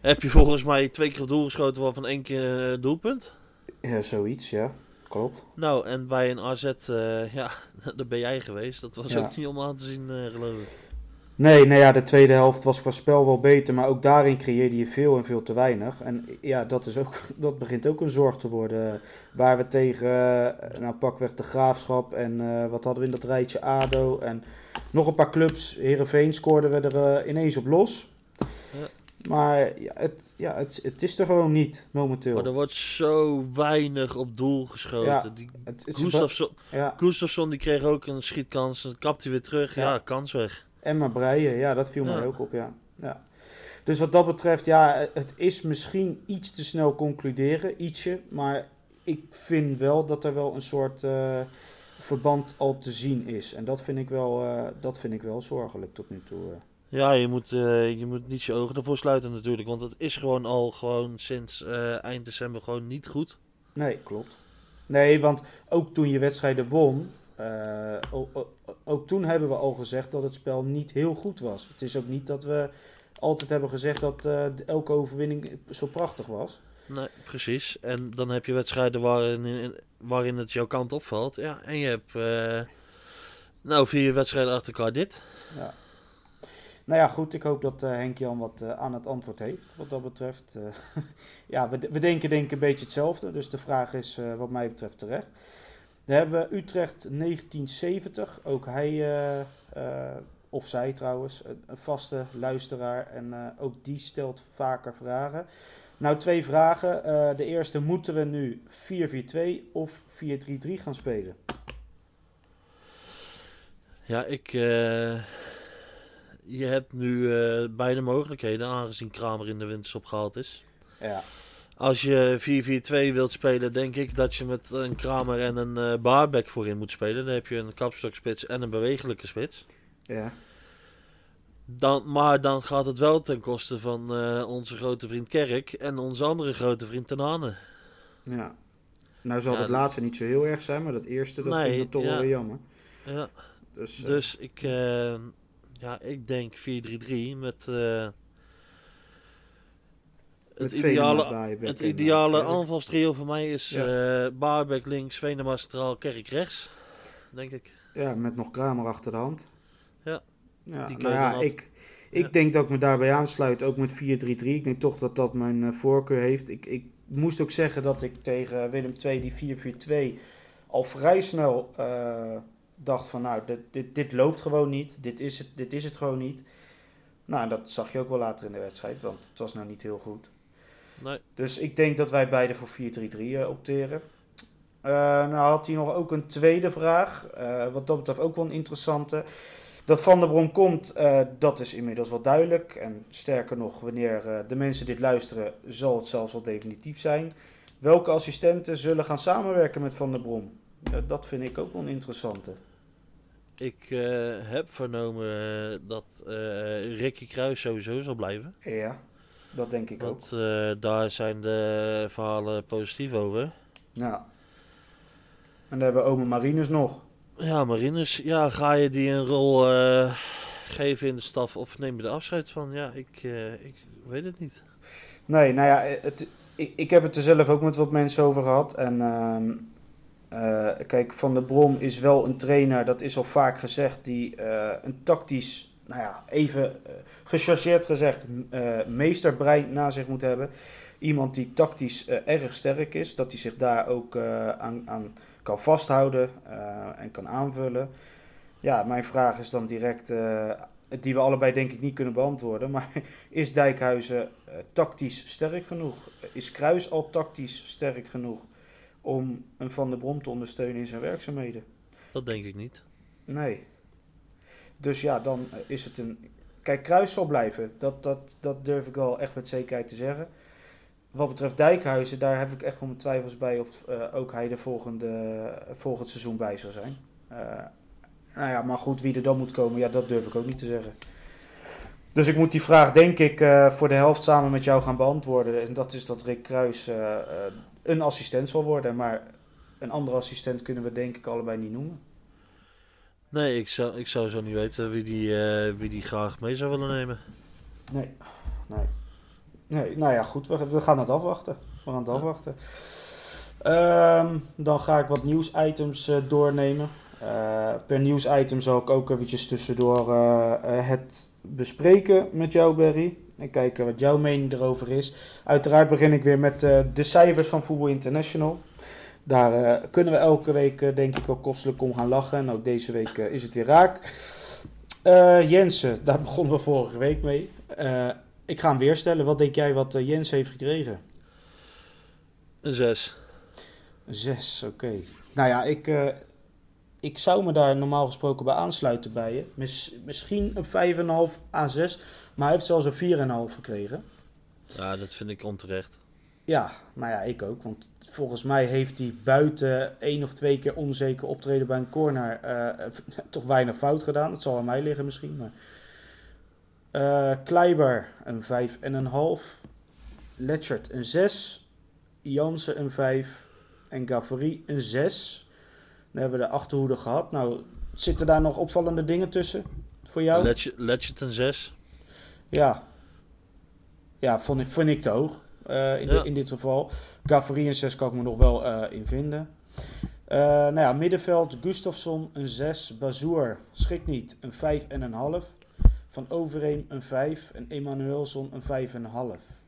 Speaker 5: heb je volgens mij twee keer op doel geschoten waarvan één keer eh, doelpunt.
Speaker 4: Ja, zoiets, ja. Klopt.
Speaker 5: Nou, en bij een AZ, eh, ja, daar ben jij geweest. Dat was
Speaker 4: Ja.
Speaker 5: ook niet om aan te zien, geloof ik.
Speaker 4: Nee, nou ja, de tweede helft was qua spel wel beter, maar ook daarin creëerde je veel en veel te weinig. En ja, dat, is ook, dat begint ook een zorg te worden. Waar we tegen, eh, nou pakweg de Graafschap en eh, wat hadden we in dat rijtje, ADO en nog een paar clubs. Heerenveen scoorden we er eh, ineens op los.
Speaker 5: Ja.
Speaker 4: Maar ja, het, ja het, het is er gewoon niet momenteel.
Speaker 5: Maar er wordt zo weinig op doel geschoten.
Speaker 4: Ja.
Speaker 5: Die
Speaker 4: het, het,
Speaker 5: Gustafsson,
Speaker 4: ja,
Speaker 5: Gustafsson die kreeg ook een schietkans. Dan kapt hij weer terug. Ja,
Speaker 4: Ja.
Speaker 5: kans weg.
Speaker 4: Emma Breien, ja, dat viel
Speaker 5: Ja.
Speaker 4: mij ook op, ja. ja. Dus wat dat betreft, ja, het is misschien iets te snel concluderen, ietsje. Maar ik vind wel dat er wel een soort eh, verband al te zien is. En dat vind ik wel, eh, dat vind ik wel zorgelijk tot nu toe. eh.
Speaker 5: Ja, je moet, je moet niet je ogen ervoor sluiten natuurlijk. Want het is gewoon al gewoon sinds eind december gewoon niet goed.
Speaker 4: Nee, klopt. Nee, want ook toen je wedstrijden won, ook toen hebben we al gezegd dat het spel niet heel goed was. Het is ook niet dat we altijd hebben gezegd dat eh, elke overwinning zo prachtig was.
Speaker 5: Nee, precies. En dan heb je wedstrijden waarin, waarin het jouw kant opvalt. Ja, en je hebt eh, nou vier wedstrijden achter elkaar dit.
Speaker 4: Ja. Nou ja, goed. Ik hoop dat eh Henk-Jan wat eh, aan het antwoord heeft wat dat betreft. Eh, ja, we, we denken denk ik een beetje hetzelfde. Dus de vraag is eh, wat mij betreft terecht. Dan hebben we Utrecht 1970. Ook hij eh, of zij trouwens, een, een vaste luisteraar. En eh, ook die stelt vaker vragen. Nou, twee vragen. De eerste, moeten we nu 4-4-2 of 4-3-3 gaan spelen?
Speaker 5: Ja, ik. je hebt nu eh, beide mogelijkheden, aangezien Kramer in de winterstop gehaald is.
Speaker 4: Ja.
Speaker 5: Als je 4-4-2 wilt spelen, denk ik dat je met een Kramer en een eh Baarbek voorin moet spelen. Dan heb je een kapstokspits en een bewegelijke spits.
Speaker 4: Ja.
Speaker 5: Dan, maar dan gaat het wel ten koste van eh, onze grote vriend Kerk en onze andere grote vriend Tenane.
Speaker 4: ja. Nou zal
Speaker 5: Ja,
Speaker 4: het laatste niet zo heel erg zijn, maar dat eerste, dat
Speaker 5: Nee,
Speaker 4: vind ik toch wel
Speaker 5: ja.
Speaker 4: jammer.
Speaker 5: Ja,
Speaker 4: Dus, eh,
Speaker 5: dus ik, ja, ik denk 4-3-3 met het ideale, het ideale aanvalstrio voor mij is
Speaker 4: Ja.
Speaker 5: eh links, Venema centraal, Kerk rechts. Denk ik.
Speaker 4: Ja, met nog Kramer achter de hand.
Speaker 5: Ja.
Speaker 4: Ja,
Speaker 5: Die
Speaker 4: nou ja, ik, ik
Speaker 5: Ja. denk
Speaker 4: dat ik me daarbij aansluit, ook met 4-3-3. Ik denk toch dat dat mijn eh, voorkeur heeft. Ik, ik moest ook zeggen dat ik tegen Willem II die 4-4-2 al vrij snel eh, dacht van nou, dit, dit, dit loopt gewoon niet. Dit is, het, dit is het gewoon niet. Nou, en dat zag je ook wel later in de wedstrijd, want het was nou niet heel goed.
Speaker 5: Nee.
Speaker 4: Dus ik denk dat wij beide voor 4-3-3 eh, opteren. Eh, nou had hij nog ook een tweede vraag. eh, wat dat betreft ook wel een interessante. Dat Van der Brom komt, dat is inmiddels wel duidelijk. En sterker nog, wanneer de mensen dit luisteren, zal het zelfs al definitief zijn. Welke assistenten zullen gaan samenwerken met Van der Brom? Ja, dat vind ik ook wel een interessante.
Speaker 5: Ik heb vernomen dat Ricky Kruis sowieso zal blijven.
Speaker 4: Ja, dat denk ik ook.
Speaker 5: Want eh, daar zijn de verhalen positief over.
Speaker 4: Ja. En dan hebben we Ome Marinus nog.
Speaker 5: Ja, Marinus, ja, ga je die een rol eh, geven in de staf of neem je er afscheid van? Ja, ik, eh, ik weet het niet.
Speaker 4: Nee, nou ja, het, ik, ik heb het er zelf ook met wat mensen over gehad. En ehm, eh, kijk, Van der Brom is wel een trainer, dat is al vaak gezegd, die een tactisch, nou ja, even eh, gechargeerd gezegd, eh, meesterbrein na zich moet hebben. Iemand die tactisch eh, erg sterk is, dat hij zich daar ook aan, aan kan vasthouden en kan aanvullen. Ja, mijn vraag is dan direct, die we allebei denk ik niet kunnen beantwoorden, maar is Dijkhuizen tactisch sterk genoeg? Is Kruis al tactisch sterk genoeg om een Van der Brom te ondersteunen in zijn werkzaamheden?
Speaker 5: Dat denk ik niet.
Speaker 4: Nee. Dus ja, dan eh, is het een. Kijk, Kruis zal blijven. Dat, dat, dat durf ik wel echt met zekerheid te zeggen. Wat betreft Dijkhuizen, daar heb ik echt wel mijn twijfels bij of eh, ook hij er volgende, volgend seizoen bij zal zijn. Eh, nou ja, maar goed, wie er dan moet komen, ja, dat durf ik ook niet te zeggen. Dus ik moet die vraag, denk ik, eh, voor de helft samen met jou gaan beantwoorden. En dat is dat Rick Kruis eh, eh, een assistent zal worden. Maar een andere assistent kunnen we denk ik allebei niet noemen.
Speaker 5: Nee, ik zou, ik zou zo niet weten wie die, eh, wie die graag mee zou willen nemen.
Speaker 4: Nee, nee. Nee, nou ja, goed, we, we gaan het afwachten. We gaan het afwachten. Ehm, dan ga ik wat nieuwsitems eh, doornemen. Eh, per nieuwsitem zal ik ook eventjes tussendoor het bespreken met jou, Barry. En kijken wat jouw mening erover is. Uiteraard begin ik weer met de cijfers van Voetbal International. Daar eh, kunnen we elke week, eh, denk ik, wel kostelijk om gaan lachen. En ook deze week eh, is het weer raak. Jensen, daar begonnen we vorige week mee. Ik ga hem weer stellen. Wat denk jij wat Jens heeft gekregen?
Speaker 5: Een 6.
Speaker 4: Een 6, oké. Nou ja, ik, ik zou me daar normaal gesproken bij aansluiten bij je. Mis- misschien een 5,5 à 6. Maar hij heeft zelfs een 4,5 gekregen.
Speaker 5: Ja, dat vind ik onterecht.
Speaker 4: Ja, nou ja, ik ook. Want volgens mij heeft hij buiten één of twee keer onzeker optreden bij een corner eh, toch weinig fout gedaan. Het zal aan mij liggen misschien. Maar. Eh, Kleiber een 5,5. Letchert een 6. Jansen een 5. En Gavory een 6. Dan hebben we de achterhoede gehad. Nou, zitten daar nog opvallende dingen tussen voor jou?
Speaker 5: Letchet een 6.
Speaker 4: Ja. Ja, vond ik, vond ik te hoog. Eh, in,
Speaker 5: Ja.
Speaker 4: de- in dit geval. Gavory een 6 kan ik me nog wel eh, in vinden. Eh, nou ja, middenveld Gustafsson een 6. Bazoer, schrik niet, een 5,5. Van Overeem een 5. En Emanuelson een 5,5.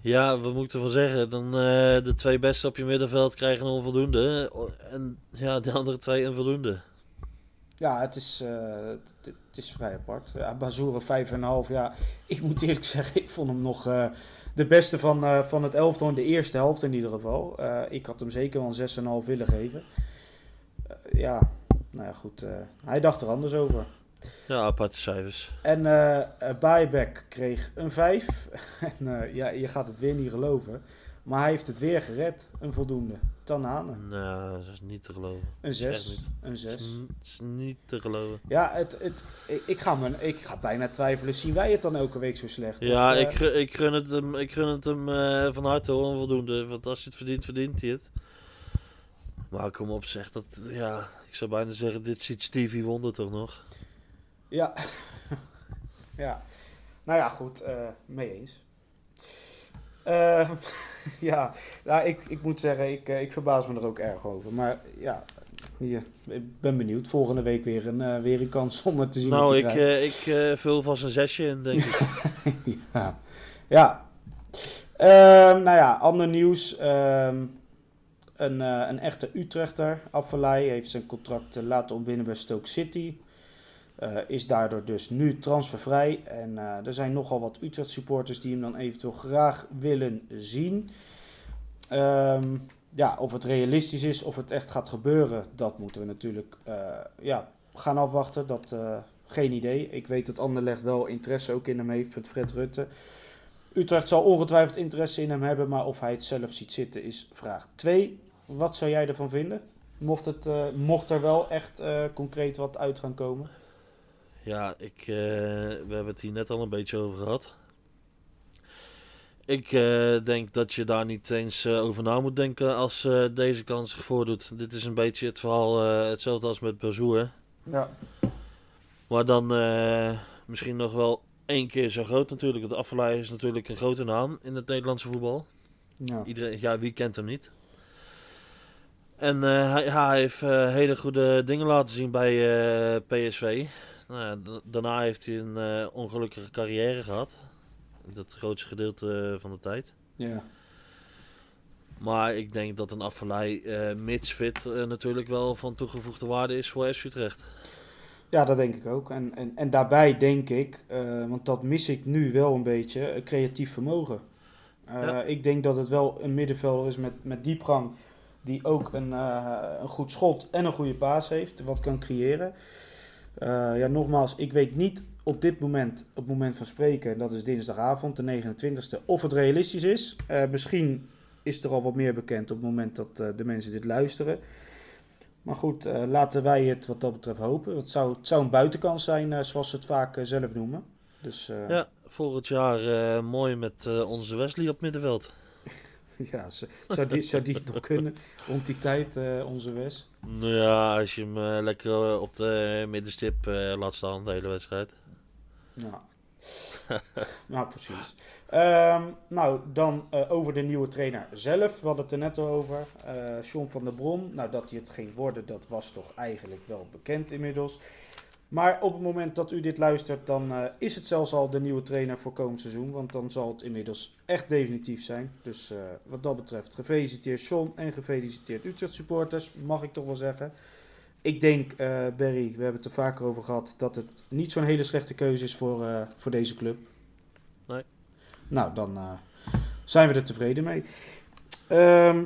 Speaker 5: Ja, we moeten wel zeggen, dan de twee beste op je middenveld krijgen een onvoldoende. En ja, de andere twee een voldoende.
Speaker 4: Ja, het is, het, het is vrij apart. Ja, Bazoer 5,5. Ja, ik moet eerlijk zeggen, ik vond hem nog eh, de beste van, eh, van het elftal in de eerste helft in ieder geval. Eh, ik had hem zeker wel een 6,5 willen geven. Ja, nou ja, goed. hij dacht er anders over.
Speaker 5: Ja, aparte cijfers.
Speaker 4: En Buyback kreeg een 5. en ja, je gaat het weer niet geloven. Maar hij heeft het weer gered. Een voldoende. Tanane.
Speaker 5: Nou, dat is niet te geloven.
Speaker 4: Een
Speaker 5: is echt
Speaker 4: 6.
Speaker 5: niet.
Speaker 4: Een
Speaker 5: Het
Speaker 4: 6.
Speaker 5: is, niet te geloven.
Speaker 4: Ja, het, het, ik, ik, ga me, ik ga bijna twijfelen. Zien wij het dan elke week zo slecht?
Speaker 5: Ja,
Speaker 4: Of, eh,
Speaker 5: ik, gu- ik gun het hem, ik gun het hem eh, van harte hoor, voldoende. Want als je het verdient, verdient hij het. Maar kom op, zeg dat. Ja, ik zou bijna zeggen, dit ziet Stevie Wonder toch nog.
Speaker 4: Ja. ja. Nou ja, goed. eh, mee eens. Eh, ja, nou, ik, ik moet zeggen, ik, eh, ik verbaas me er ook erg over. Maar ja, hier, ik ben benieuwd. Volgende week weer een, eh, weer een kans om het te zien.
Speaker 5: Nou, ik, eh, ik vul vast een zesje in, denk ik.
Speaker 4: ja. ja. Ehm, nou ja, ander nieuws. Ehm, een, een echte Utrechter, Affelay, heeft zijn contract laten ontbinden bij Stoke City. Eh, is daardoor dus nu transfervrij. En eh, er zijn nogal wat Utrecht supporters die hem dan eventueel graag willen zien. Ehm, ja, of het realistisch is, of het echt gaat gebeuren, dat moeten we natuurlijk eh, ja, gaan afwachten. Dat, geen idee. Ik weet dat Anderlecht wel interesse ook in hem heeft met Fred Rutte. Utrecht zal ongetwijfeld interesse in hem hebben, maar of hij het zelf ziet zitten is vraag 2. Wat zou jij ervan vinden? Mocht, het, mocht er wel echt concreet wat uit gaan komen?
Speaker 5: Ja, ik, eh, we hebben het hier net al een beetje over gehad. Ik eh, denk dat je daar niet eens eh, over na moet denken als deze kans zich voordoet. Dit is een beetje het verhaal, hetzelfde als met Bazoer.
Speaker 4: Ja.
Speaker 5: Maar dan misschien nog wel één keer zo groot natuurlijk. Want Affelay is natuurlijk een grote naam in het Nederlandse voetbal.
Speaker 4: ja.
Speaker 5: Iedereen, ja, wie kent hem niet? En hij, hij heeft hele goede dingen laten zien bij PSV. Nou ja, daarna heeft hij een eh, ongelukkige carrière gehad. Dat grootste gedeelte van de tijd.
Speaker 4: ja.
Speaker 5: Maar ik denk dat een afvallei, eh mits fit, eh, natuurlijk wel van toegevoegde waarde is voor FC Utrecht.
Speaker 4: Ja, dat denk ik ook. En, en, en daarbij denk ik, eh, want dat mis ik nu wel een beetje, eh, creatief vermogen. Eh,
Speaker 5: Ja.
Speaker 4: Ik denk dat het wel een middenvelder is met, met diepgang, die ook een, eh, een goed schot en een goede paas heeft, wat kan creëren. Eh, ja, nogmaals, ik weet niet op dit moment, op het moment van spreken, dat is dinsdagavond, de 29e, of het realistisch is. Eh, misschien is er al wat meer bekend op het moment dat eh, de mensen dit luisteren. Maar goed, laten wij het wat dat betreft hopen. Het zou, het zou een buitenkans zijn, zoals ze het vaak zelf noemen. Dus eh, ja,
Speaker 5: Ja, volgend jaar mooi met onze Wesley op middenveld.
Speaker 4: z- zou, die, zou die nog kunnen rond die tijd, onze Wes?
Speaker 5: Nou ja, als je hem eh, lekker eh, op de middenstip eh, laat staan de hele wedstrijd.
Speaker 4: Ja. nou, precies. Ehm, nou, dan over de nieuwe trainer zelf. We hadden het er net al over. John van der Brom. Nou, dat hij het ging worden, dat was toch eigenlijk wel bekend inmiddels. Maar op het moment dat u dit luistert, dan eh, is het zelfs al de nieuwe trainer voor komend seizoen. Want dan zal het inmiddels echt definitief zijn. Dus eh, wat dat betreft, gefeliciteerd John en gefeliciteerd Utrecht supporters, mag ik toch wel zeggen. Ik denk, eh, Barry, we hebben het er vaker over gehad, dat het niet zo'n hele slechte keuze is voor, voor deze club.
Speaker 5: Nee.
Speaker 4: Nou, dan zijn we er tevreden mee. Ehm,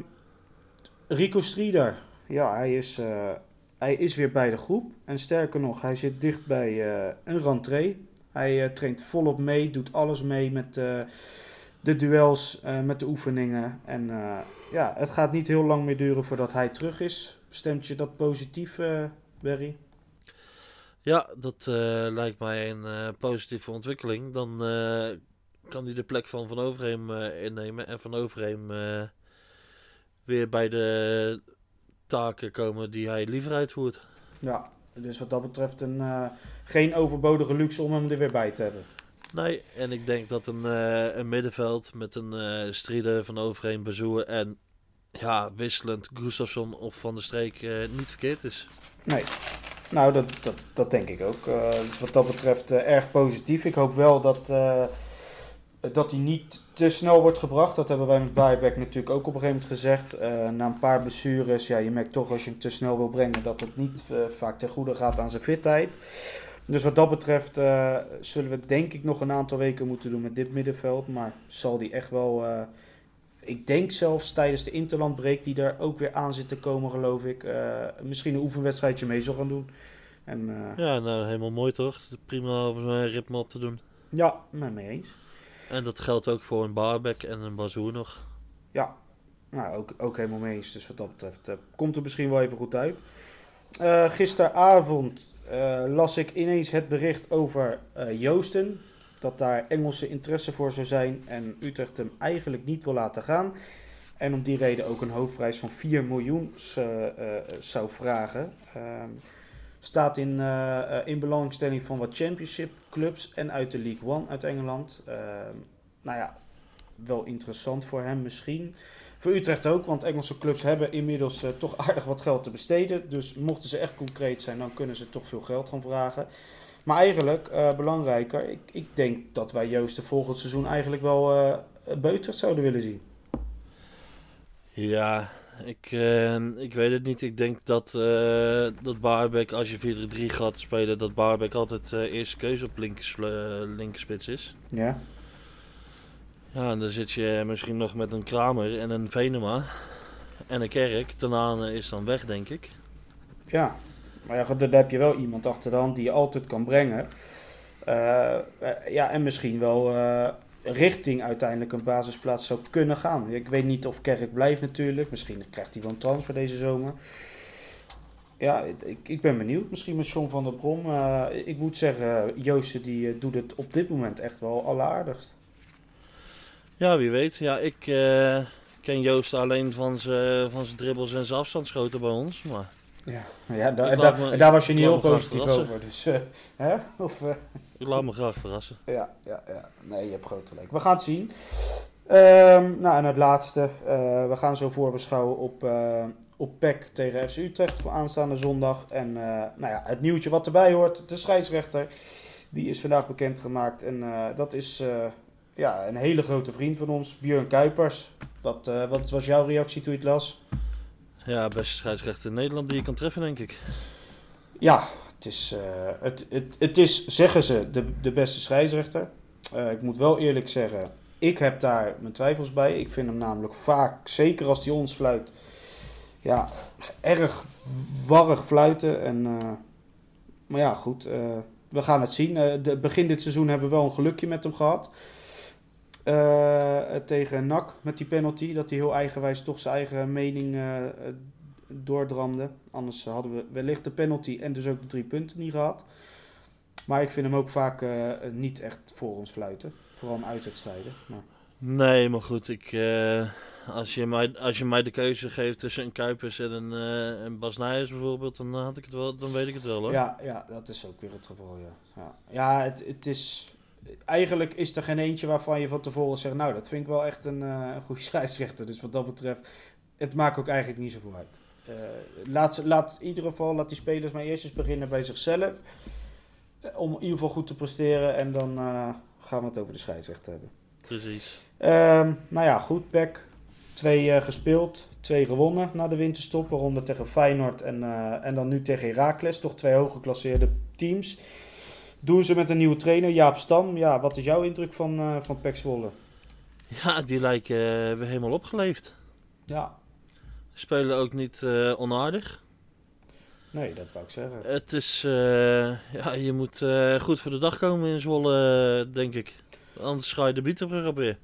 Speaker 4: Rico Strieder, ja, hij is, hij is weer bij de groep. En sterker nog, hij zit dicht bij eh, een rentree. Hij eh, traint volop mee, doet alles mee met eh, de duels, met de oefeningen. En ja, het gaat niet heel lang meer duren voordat hij terug is. Stemt je dat positief, Barry?
Speaker 5: Ja, dat lijkt mij een positieve ontwikkeling. Dan kan hij de plek van Van Overheem innemen. En Van Overheem weer bij de taken komen die hij liever uitvoert.
Speaker 4: Ja, dus wat dat betreft een, eh, geen overbodige luxe om hem er weer bij te hebben.
Speaker 5: Nee, en ik denk dat een, eh, een middenveld met een eh Strieder, Van Overheem, Bezoer en ja, wisselend Gustafsson of Van der Streek niet verkeerd is.
Speaker 4: Nee, nou dat, dat, dat denk ik ook. Dus wat dat betreft erg positief. Ik hoop wel dat, dat hij niet te snel wordt gebracht. Dat hebben wij met Baerbeck natuurlijk ook op een gegeven moment gezegd. Eh, na een paar blessures, ja, je merkt toch als je hem te snel wil brengen dat het niet eh, vaak ten goede gaat aan zijn fitheid. Dus wat dat betreft eh, zullen we denk ik nog een aantal weken moeten doen met dit middenveld. Maar zal die echt wel, eh, ik denk zelfs tijdens de interlandbreek die er ook weer aan zit te komen geloof ik. eh, misschien een oefenwedstrijdje mee zal gaan doen. En eh,
Speaker 5: Ja, nou helemaal mooi toch? Prima om een ritme op te doen.
Speaker 4: ja, met mee eens.
Speaker 5: En dat geldt ook voor een Barbek en een Bazoer nog.
Speaker 4: Ja, nou, ook, ook helemaal mee eens. Dus wat dat betreft eh, komt er misschien wel even goed uit. Eh, gisteravond eh, las ik ineens het bericht over Joosten. Dat daar Engelse interesse voor zou zijn en Utrecht hem eigenlijk niet wil laten gaan. En om die reden ook een hoofdprijs van 4 miljoen zou vragen. Ehm, staat in, in belangstelling van wat championship clubs en uit de League One uit Engeland. Ehm, nou ja, wel interessant voor hem misschien. Voor Utrecht ook, want Engelse clubs hebben inmiddels eh, toch aardig wat geld te besteden. Dus mochten ze echt concreet zijn, dan kunnen ze toch veel geld gaan vragen. Maar eigenlijk, eh, belangrijker, ik, ik denk dat wij Joost de volgend seizoen eigenlijk wel Utrecht zouden willen zien.
Speaker 5: Ja, ik, eh, ik weet het niet. Ik denk dat, eh dat Barbek, als je 4-3 gaat spelen, dat Barbek altijd eh eerste keuze op linker, linkerspits is.
Speaker 4: Ja,
Speaker 5: Ja, en dan zit je misschien nog met een Kramer en een Venema en een Kerk. Tenane is dan weg, denk ik.
Speaker 4: ja. Maar ja, dan heb je wel iemand achter de hand die je altijd kan brengen. Eh, eh, ja, en misschien wel eh, richting uiteindelijk een basisplaats zou kunnen gaan. Ik weet niet of Kerk blijft natuurlijk. Misschien krijgt hij wel een transfer deze zomer. Ja, ik, ik ben benieuwd. Misschien met John van der Brom. Eh, ik moet zeggen, Joosten die eh, doet het op dit moment echt wel alleraardigst.
Speaker 5: Ja, wie weet. Ja, ik eh, ken Joost alleen van zijn dribbles en zijn afstandsschoten bij ons. Maar
Speaker 4: Ja, ja
Speaker 5: laat
Speaker 4: daar,
Speaker 5: me-
Speaker 4: daar was je niet heel positief over. Dus, eh, hè? Of, eh,
Speaker 5: ik laat me graag verrassen.
Speaker 4: Ja, ja, ja. Nee, je hebt groot gelijk. We gaan het zien. Ehm, nou, en het laatste. eh, we gaan zo voorbeschouwen op, op PEC tegen FC Utrecht voor aanstaande zondag. En nou ja, het nieuwtje wat erbij hoort. De scheidsrechter. Die is vandaag bekendgemaakt. En dat is ja, een hele grote vriend van ons. Björn Kuipers. Wat, eh, wat was jouw reactie toen je het las?
Speaker 5: Ja, beste scheidsrechter in Nederland die je kan treffen, denk ik.
Speaker 4: Ja, het is, eh, het, het, het is, zeggen ze, de, de beste scheidsrechter. Eh, ik moet wel eerlijk zeggen, ik heb daar mijn twijfels bij. Ik vind hem namelijk vaak, zeker als hij ons fluit, ja, erg warrig fluiten. En, eh, maar ja, goed, we gaan het zien. De, begin dit seizoen hebben we wel een gelukje met hem gehad. Eh, tegen NAC met die penalty, dat hij heel eigenwijs toch zijn eigen mening eh, eh, doordramde. Anders hadden we wellicht de penalty en dus ook de drie punten niet gehad. Maar ik vind hem ook vaak eh, niet echt voor ons fluiten. Vooral in uitwedstrijden. Maar,
Speaker 5: Nee, maar goed, ik, eh, als, je mij, als je mij de keuze geeft tussen een Kuipers en een, eh een Bas Nijers bijvoorbeeld, dan, had ik het wel, dan weet ik het wel hoor.
Speaker 4: ja, ja, dat is ook weer het geval. Ja, ja. ja het, het is. Eigenlijk is er geen eentje waarvan je van tevoren zegt. Nou, dat vind ik wel echt een, eh, een goede scheidsrechter. Dus wat dat betreft, het maakt ook eigenlijk niet zoveel uit. Eh, laat, laat in ieder geval laat die spelers maar eerst eens beginnen bij zichzelf. Eh, Om in ieder geval goed te presteren. En dan gaan we het over de scheidsrechter hebben.
Speaker 5: Precies.
Speaker 4: Ehm, nou ja, goed, Beck. Twee gespeeld, twee gewonnen na de winterstop. Waaronder tegen Feyenoord en, en dan nu tegen Heracles. Toch twee hooggeklasseerde teams. Doen ze met een nieuwe trainer, Jaap Stam. Ja, wat is jouw indruk van, eh van Pek Zwolle?
Speaker 5: Ja, die lijken eh, weer helemaal opgeleefd.
Speaker 4: Ja,
Speaker 5: Spelen ook niet eh, onaardig.
Speaker 4: nee, dat wou ik zeggen.
Speaker 5: Het is, ja, je moet goed voor de dag komen in Zwolle, denk ik. Anders ga je de Bietenbrug op weer.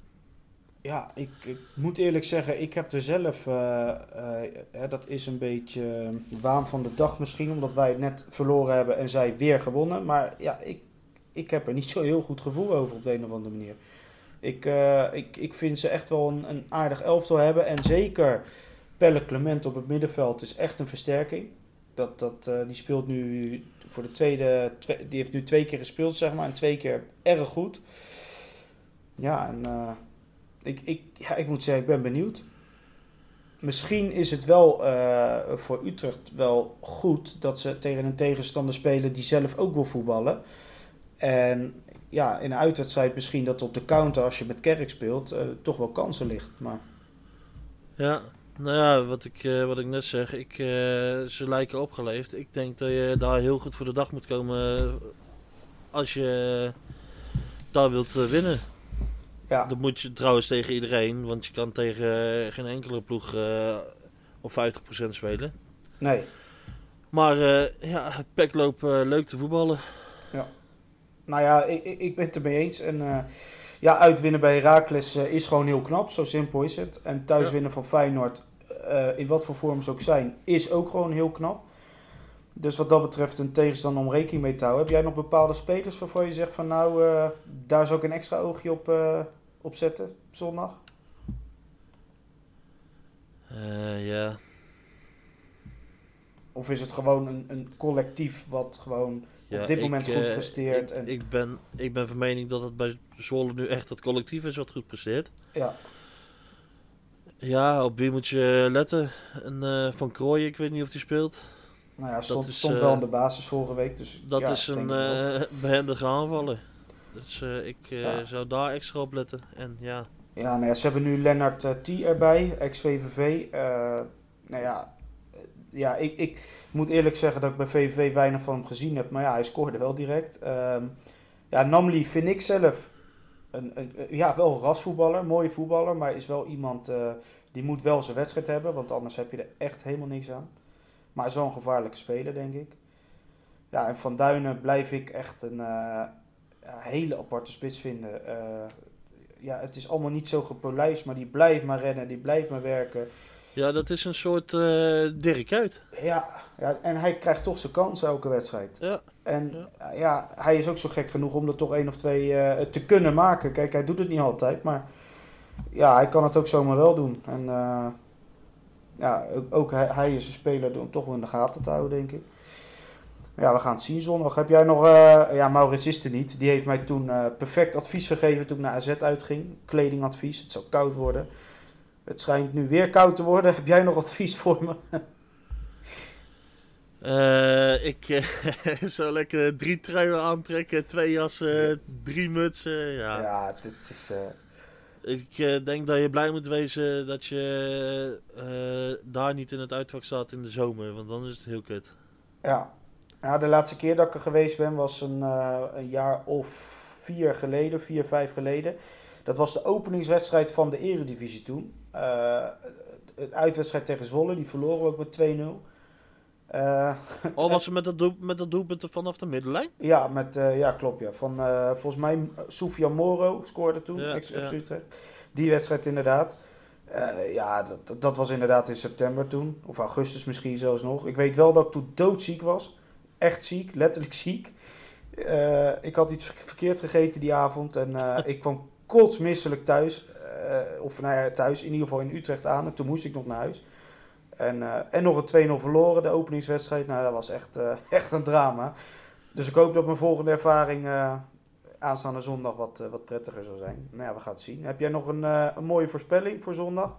Speaker 4: Ja, ik, ik moet eerlijk zeggen, ik heb er zelf, eh, eh, hè, dat is een beetje waan van de dag misschien, omdat wij het net verloren hebben en zij weer gewonnen. Maar ja, ik, ik heb er niet zo heel goed gevoel over op de een of andere manier. Ik, eh, ik, ik vind ze echt wel een, een aardig elftal hebben en zeker Pelle Clement op het middenveld is echt een versterking. Dat, dat, die speelt nu voor de tweede, twe- die heeft nu twee keer gespeeld zeg maar en twee keer erg goed. Ja, en... ik, ik, ja, ik moet zeggen, ik ben benieuwd. Misschien is het wel eh, voor Utrecht wel goed dat ze tegen een tegenstander spelen die zelf ook wil voetballen. En ja, in een uitwedstrijd misschien dat op de counter, als je met Kerk speelt, eh, toch wel kansen ligt. Maar
Speaker 5: Ja, nou ja, wat ik, eh, wat ik net zeg, ik, ze lijken opgeleefd. Ik denk dat je daar heel goed voor de dag moet komen als je daar wilt winnen.
Speaker 4: Ja,
Speaker 5: Dat moet je trouwens tegen iedereen, want je kan tegen geen enkele ploeg eh, op 50% spelen.
Speaker 4: nee.
Speaker 5: Maar eh, ja, Pek loopt eh, leuk te voetballen.
Speaker 4: Nou ja, ik, ik, ben het ermee eens. En eh, ja, uitwinnen bij Heracles eh, is gewoon heel knap. Zo simpel is het. En thuis
Speaker 5: Ja.
Speaker 4: winnen van Feyenoord, eh, in wat voor vorm ze ook zijn, is ook gewoon heel knap. Dus wat dat betreft een tegenstander om rekening mee te houden. Heb jij nog bepaalde spelers waarvan je zegt van nou, eh, daar zou ik een extra oogje op, eh, op zetten op zondag?
Speaker 5: Eh, ja,
Speaker 4: Of is het gewoon een, een collectief wat gewoon
Speaker 5: ja,
Speaker 4: op dit moment goed
Speaker 5: eh,
Speaker 4: presteert?
Speaker 5: Ik,
Speaker 4: en,
Speaker 5: ik, ben, ik ben van mening dat het bij Zwolle nu echt het collectief is wat goed presteert.
Speaker 4: ja,
Speaker 5: Ja, op wie moet je letten? En, eh, van Krooij, ik weet niet of hij speelt.
Speaker 4: nou ja, stond,
Speaker 5: is,
Speaker 4: stond wel in de basis vorige week. Dus
Speaker 5: Dat
Speaker 4: ja,
Speaker 5: is een eh behendige aanvaller. Dus eh, ik eh,
Speaker 4: Ja.
Speaker 5: zou daar extra op letten. En ja,
Speaker 4: Ja, nou ja, ze hebben nu Lennart eh, T erbij, ex-VVV. Nou ja, ja ik, ik moet eerlijk zeggen dat ik bij VVV weinig van hem gezien heb. Maar ja, hij scoorde wel direct. Ehm, ja, Namli vind ik zelf een, een, ja, wel een rasvoetballer, mooie voetballer. Maar is wel iemand die moet wel zijn wedstrijd hebben. Want anders heb je er echt helemaal niks aan. Maar hij is wel een gevaarlijke speler, denk ik. Ja, en Van Duinen blijf ik echt een hele aparte spits vinden. Eh, ja, het is allemaal niet zo gepolijst, maar die blijft maar rennen, die blijft maar werken.
Speaker 5: ja dat is een soort eh Dirk uit.
Speaker 4: Ja, ja, en hij krijgt toch zijn kans elke wedstrijd.
Speaker 5: Ja.
Speaker 4: En ja. hij is ook zo gek genoeg om er toch één of twee eh, te kunnen maken. Kijk, hij doet het niet altijd, maar ja, hij kan het ook zomaar wel doen. En eh, ja, ook, ook hij, hij is een speler om toch wel in de gaten te houden, denk ik. Ja, we gaan het zien zondag. Heb jij nog... eh, ja, Maurits is er niet. Die heeft mij toen eh, perfect advies gegeven toen ik naar AZ uitging. Kledingadvies. Het zou koud worden. Het schijnt nu weer koud te worden. Heb jij nog advies voor me?
Speaker 5: Eh, ik zou lekker drie truien aantrekken, twee jassen, drie mutsen. Ja.
Speaker 4: Ja, het, het is...
Speaker 5: Ik denk dat je blij moet wezen dat je daar niet in het uitvak staat in de zomer, want dan is het heel kut.
Speaker 4: Ja. Ja, de laatste keer dat ik er geweest ben was een, eh, een jaar of vier geleden, vier, vijf geleden. Dat was de openingswedstrijd van de eredivisie toen. Eh een uitwedstrijd tegen Zwolle, die verloren we ook met 2-0. Eh,
Speaker 5: Al was ze met dat, doel, met dat doelpunt vanaf de middenlijn?
Speaker 4: ja, met, eh, ja, klopt ja. Van, eh, volgens mij uh, Soufian Moro scoorde toen,
Speaker 5: Ja,
Speaker 4: ex
Speaker 5: ja.
Speaker 4: Die wedstrijd inderdaad. Eh, ja, dat- dat, dat was inderdaad in september toen. Of augustus misschien zelfs nog. Ik weet wel dat ik toen doodziek was. Echt ziek, letterlijk ziek. Eh, ik had iets verkeerd gegeten die avond. En eh, ik kwam kotsmisselijk thuis. Eh, of nou ja, thuis, in ieder geval in Utrecht aan. En toen moest ik nog naar huis. En, eh, en nog een 2-0 verloren, de openingswedstrijd. Nou, dat was echt, eh, echt een drama. Dus ik hoop dat mijn volgende ervaring eh, aanstaande zondag wat, wat prettiger zal zijn. Nou ja, we gaan het zien. Heb jij nog een, eh, een mooie voorspelling voor zondag?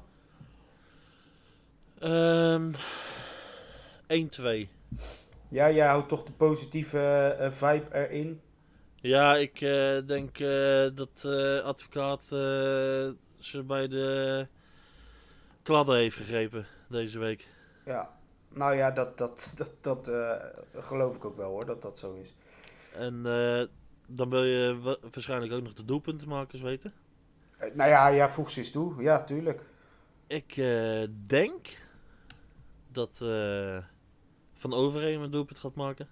Speaker 5: Ehm 1-2.
Speaker 4: Ja, jij houdt toch de positieve eh, vibe erin.
Speaker 5: Ja, ik eh, denk eh, dat advocaat ze bij de kladden heeft gegrepen deze week.
Speaker 4: Ja, nou ja, dat, dat, dat, dat geloof ik ook wel hoor, dat dat zo is.
Speaker 5: En dan wil je wa- waarschijnlijk ook nog de doelpuntenmakers weten.
Speaker 4: Nou ja, ja, voeg ze eens toe. Ja, tuurlijk.
Speaker 5: Ik denk dat Van Overheem een doelpunt gaat maken.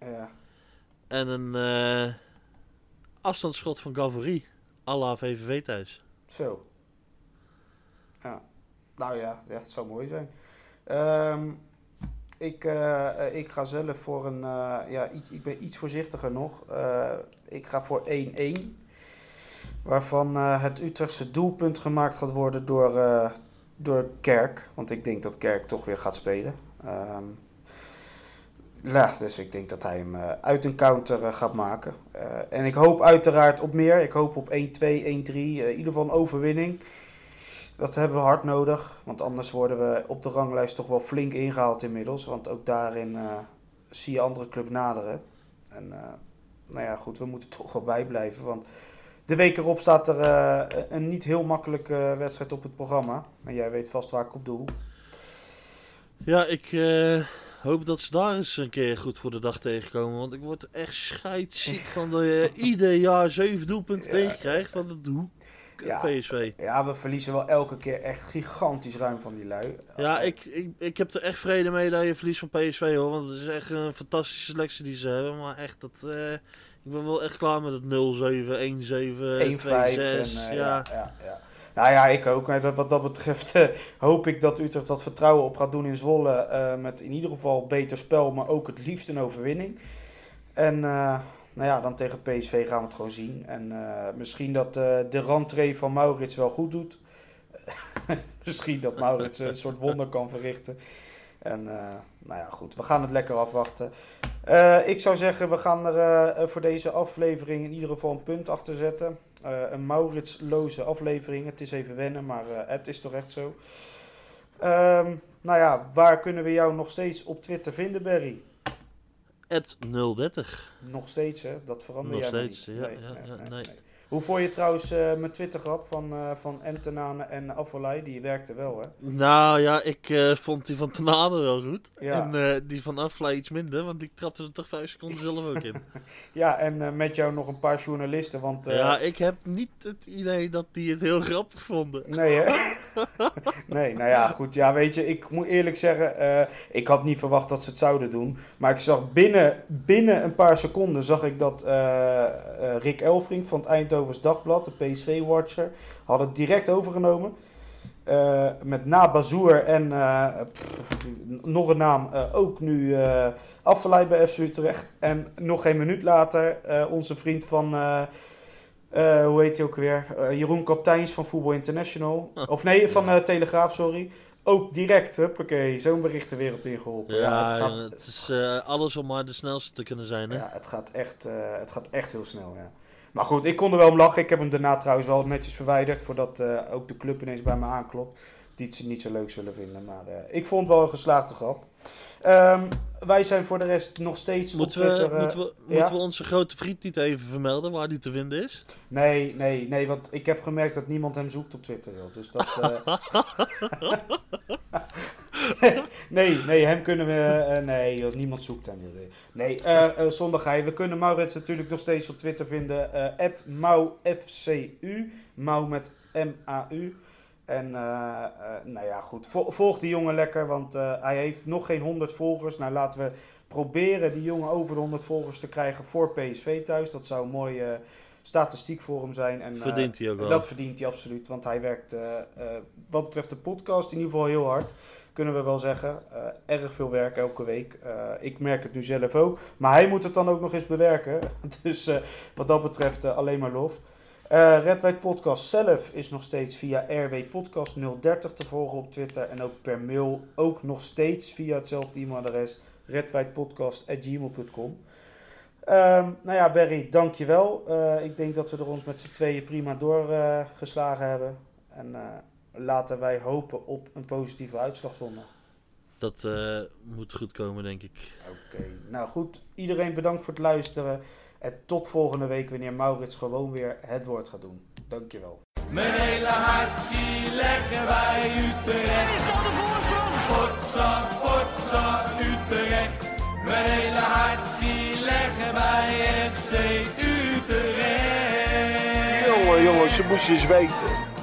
Speaker 4: Ja,
Speaker 5: En een eh, afstandsschot van Gavory. à la VVV thuis.
Speaker 4: zo. Ja, nou ja, ja het zou mooi zijn. Ehm, ik, eh, ik ga zelf voor een, eh, ja, iets, ik ben iets voorzichtiger nog. Ik ga voor 1-1. Waarvan het Utrechtse doelpunt gemaakt gaat worden door, door Kerk. Want ik denk dat Kerk toch weer gaat spelen. Ehm, ja, dus ik denk dat hij hem eh, uit een counter eh, gaat maken. Eh, en ik hoop uiteraard op meer. Ik hoop op 1-2, 1-3. eh, in ieder geval een overwinning. Dat hebben we hard nodig. Want anders worden we op de ranglijst toch wel flink ingehaald inmiddels. Want ook daarin zie je andere clubs naderen. En nou ja, goed, we moeten toch wel bijblijven. Want de week erop staat er een niet heel makkelijke wedstrijd op het programma. En jij weet vast waar ik op doe.
Speaker 5: Ja, ik hoop dat ze daar eens een keer goed voor de dag tegenkomen. Want ik word echt scheidsziek van dat je ieder jaar zeven doelpunten
Speaker 4: Ja.
Speaker 5: tegenkrijgt van het hoe
Speaker 4: Ja.
Speaker 5: PSV.
Speaker 4: Ja, we verliezen wel elke keer echt gigantisch ruim van die lui.
Speaker 5: Ja, ik, ik, ik heb er echt vrede mee dat je verliest van PSV hoor. Want het is echt een fantastische selectie die ze hebben. Maar echt, dat, eh, ik ben wel echt klaar met het 0-7, 1-7,
Speaker 4: 1-5 en
Speaker 5: 2-6.
Speaker 4: eh,
Speaker 5: ja.
Speaker 4: ja. Ja, ja. Nou ja, ik ook. Dat- Wat dat betreft eh, hoop ik dat Utrecht wat vertrouwen op gaat doen in Zwolle. eh, met in ieder geval beter spel, maar ook het liefst een overwinning. En eh, nou ja, dan tegen PSV gaan we het gewoon zien. En misschien dat de rentree van Maurits wel goed doet. misschien dat Maurits een soort wonder kan verrichten. En nou ja, goed, we gaan het lekker afwachten. Ik zou zeggen, we gaan er voor deze aflevering in ieder geval een punt achter zetten. Eh, een Mauritsloze aflevering. Het is even wennen, maar eh, het is toch echt zo. Ehm, nou ja, waar kunnen we jou nog steeds op Twitter vinden, Barry?
Speaker 5: Het 030.
Speaker 4: Nog steeds, hè? Dat verander
Speaker 5: Nog
Speaker 4: jij
Speaker 5: steeds,
Speaker 4: niet.
Speaker 5: ja, ja, ja, nee.
Speaker 4: Hoe vond je trouwens eh, mijn Twitter-grap van, eh van Entenane en Afvalai? Die werkte wel, hè?
Speaker 5: Nou ja, ik eh, vond die van Tanade wel goed.
Speaker 4: Ja.
Speaker 5: En die van Afla iets minder, want die trapte er toch vijf seconden zelf ook in.
Speaker 4: Ja, en met jou nog een paar journalisten, want...
Speaker 5: ja, ik heb niet het idee dat die het heel grappig vonden.
Speaker 4: Nee, hè? nee, nou ja, goed. Ja, weet je, ik moet eerlijk zeggen, ik had niet verwacht dat ze het zouden doen. Maar ik zag binnen, binnen een paar seconden zag ik dat Rick Elfrink van het Eindhovens Dagblad, de PSV-watcher, had het direct overgenomen. Eh, met na Bazoer en eh, pff, nog een naam, eh, ook nu afgeleid bij FC Utrecht. En nog geen minuut later, onze vriend van... hoe heet hij ook weer? Jeroen Kapteins van Voetbal International.
Speaker 5: Huh.
Speaker 4: Of nee, van Telegraaf, sorry. Ook direct, huppakee, zo'n bericht de wereld ingeholpen.
Speaker 5: Ja,
Speaker 4: het, gaat,
Speaker 5: het is alles om maar de snelste te kunnen zijn. Hè?
Speaker 4: ja, het, gaat echt, het gaat echt heel snel, ja. Maar goed, ik kon er wel om lachen. Ik heb hem daarna trouwens wel netjes verwijderd, voordat eh, ook de club ineens bij me aanklopt. Die het ze niet zo leuk zullen vinden, maar eh, ik vond het wel een geslaagde grap. Ehm, wij zijn voor de rest nog steeds
Speaker 5: Moeten,
Speaker 4: op Twitter... eh,
Speaker 5: moeten, we,
Speaker 4: ja?
Speaker 5: moeten we onze grote vriend niet even vermelden waar die te vinden is?
Speaker 4: Nee, nee, nee, want ik heb gemerkt dat niemand hem zoekt op Twitter. Joh. Dus dat. eh, nee, nee, hem kunnen we. eh, nee, joh, niemand zoekt hem. joh. Nee, eh eh, zonder gij. We kunnen Maurits natuurlijk nog steeds op Twitter vinden. eh MauFCU. Mau met M-A-U. En eh, eh, nou ja, goed. Vol- volg die jongen lekker, want eh, hij heeft nog geen 100 volgers. Nou, laten we proberen die jongen over de 100 volgers te krijgen voor PSV thuis. Dat zou een mooie statistiek voor hem zijn. En,
Speaker 5: Verdient hij ook wel.
Speaker 4: dat verdient hij absoluut, want hij werkt wat betreft de podcast in ieder geval heel hard. Kunnen we wel zeggen. Erg veel werk elke week. Ik merk het nu zelf ook. Maar hij moet het dan ook nog eens bewerken. Dus wat dat betreft alleen maar lof. Eh Red White Podcast zelf is nog steeds via RW Podcast 030 te volgen op Twitter. En ook per mail ook nog steeds via hetzelfde e-mailadres redwhitepodcast.gmail.com. Ehm nou ja, Barry, dankjewel. Eh ik denk dat we er ons met z'n tweeën prima doorgeslagen geslagen hebben. En eh, laten wij hopen op een positieve uitslag zondag.
Speaker 5: Dat moet goed komen, denk ik.
Speaker 4: Oké, nou goed. Iedereen bedankt voor het luisteren. En tot volgende week wanneer Maurits gewoon weer het woord gaat doen. Dankjewel.
Speaker 1: Mijn hele hart zie leggen wij Utrecht. Is dat de voorsprong? Potsa, potsa, Utrecht. Mijn hele hart zie leggen wij FC Utrecht.
Speaker 3: Jongen, jongen, ze moesten eens weten.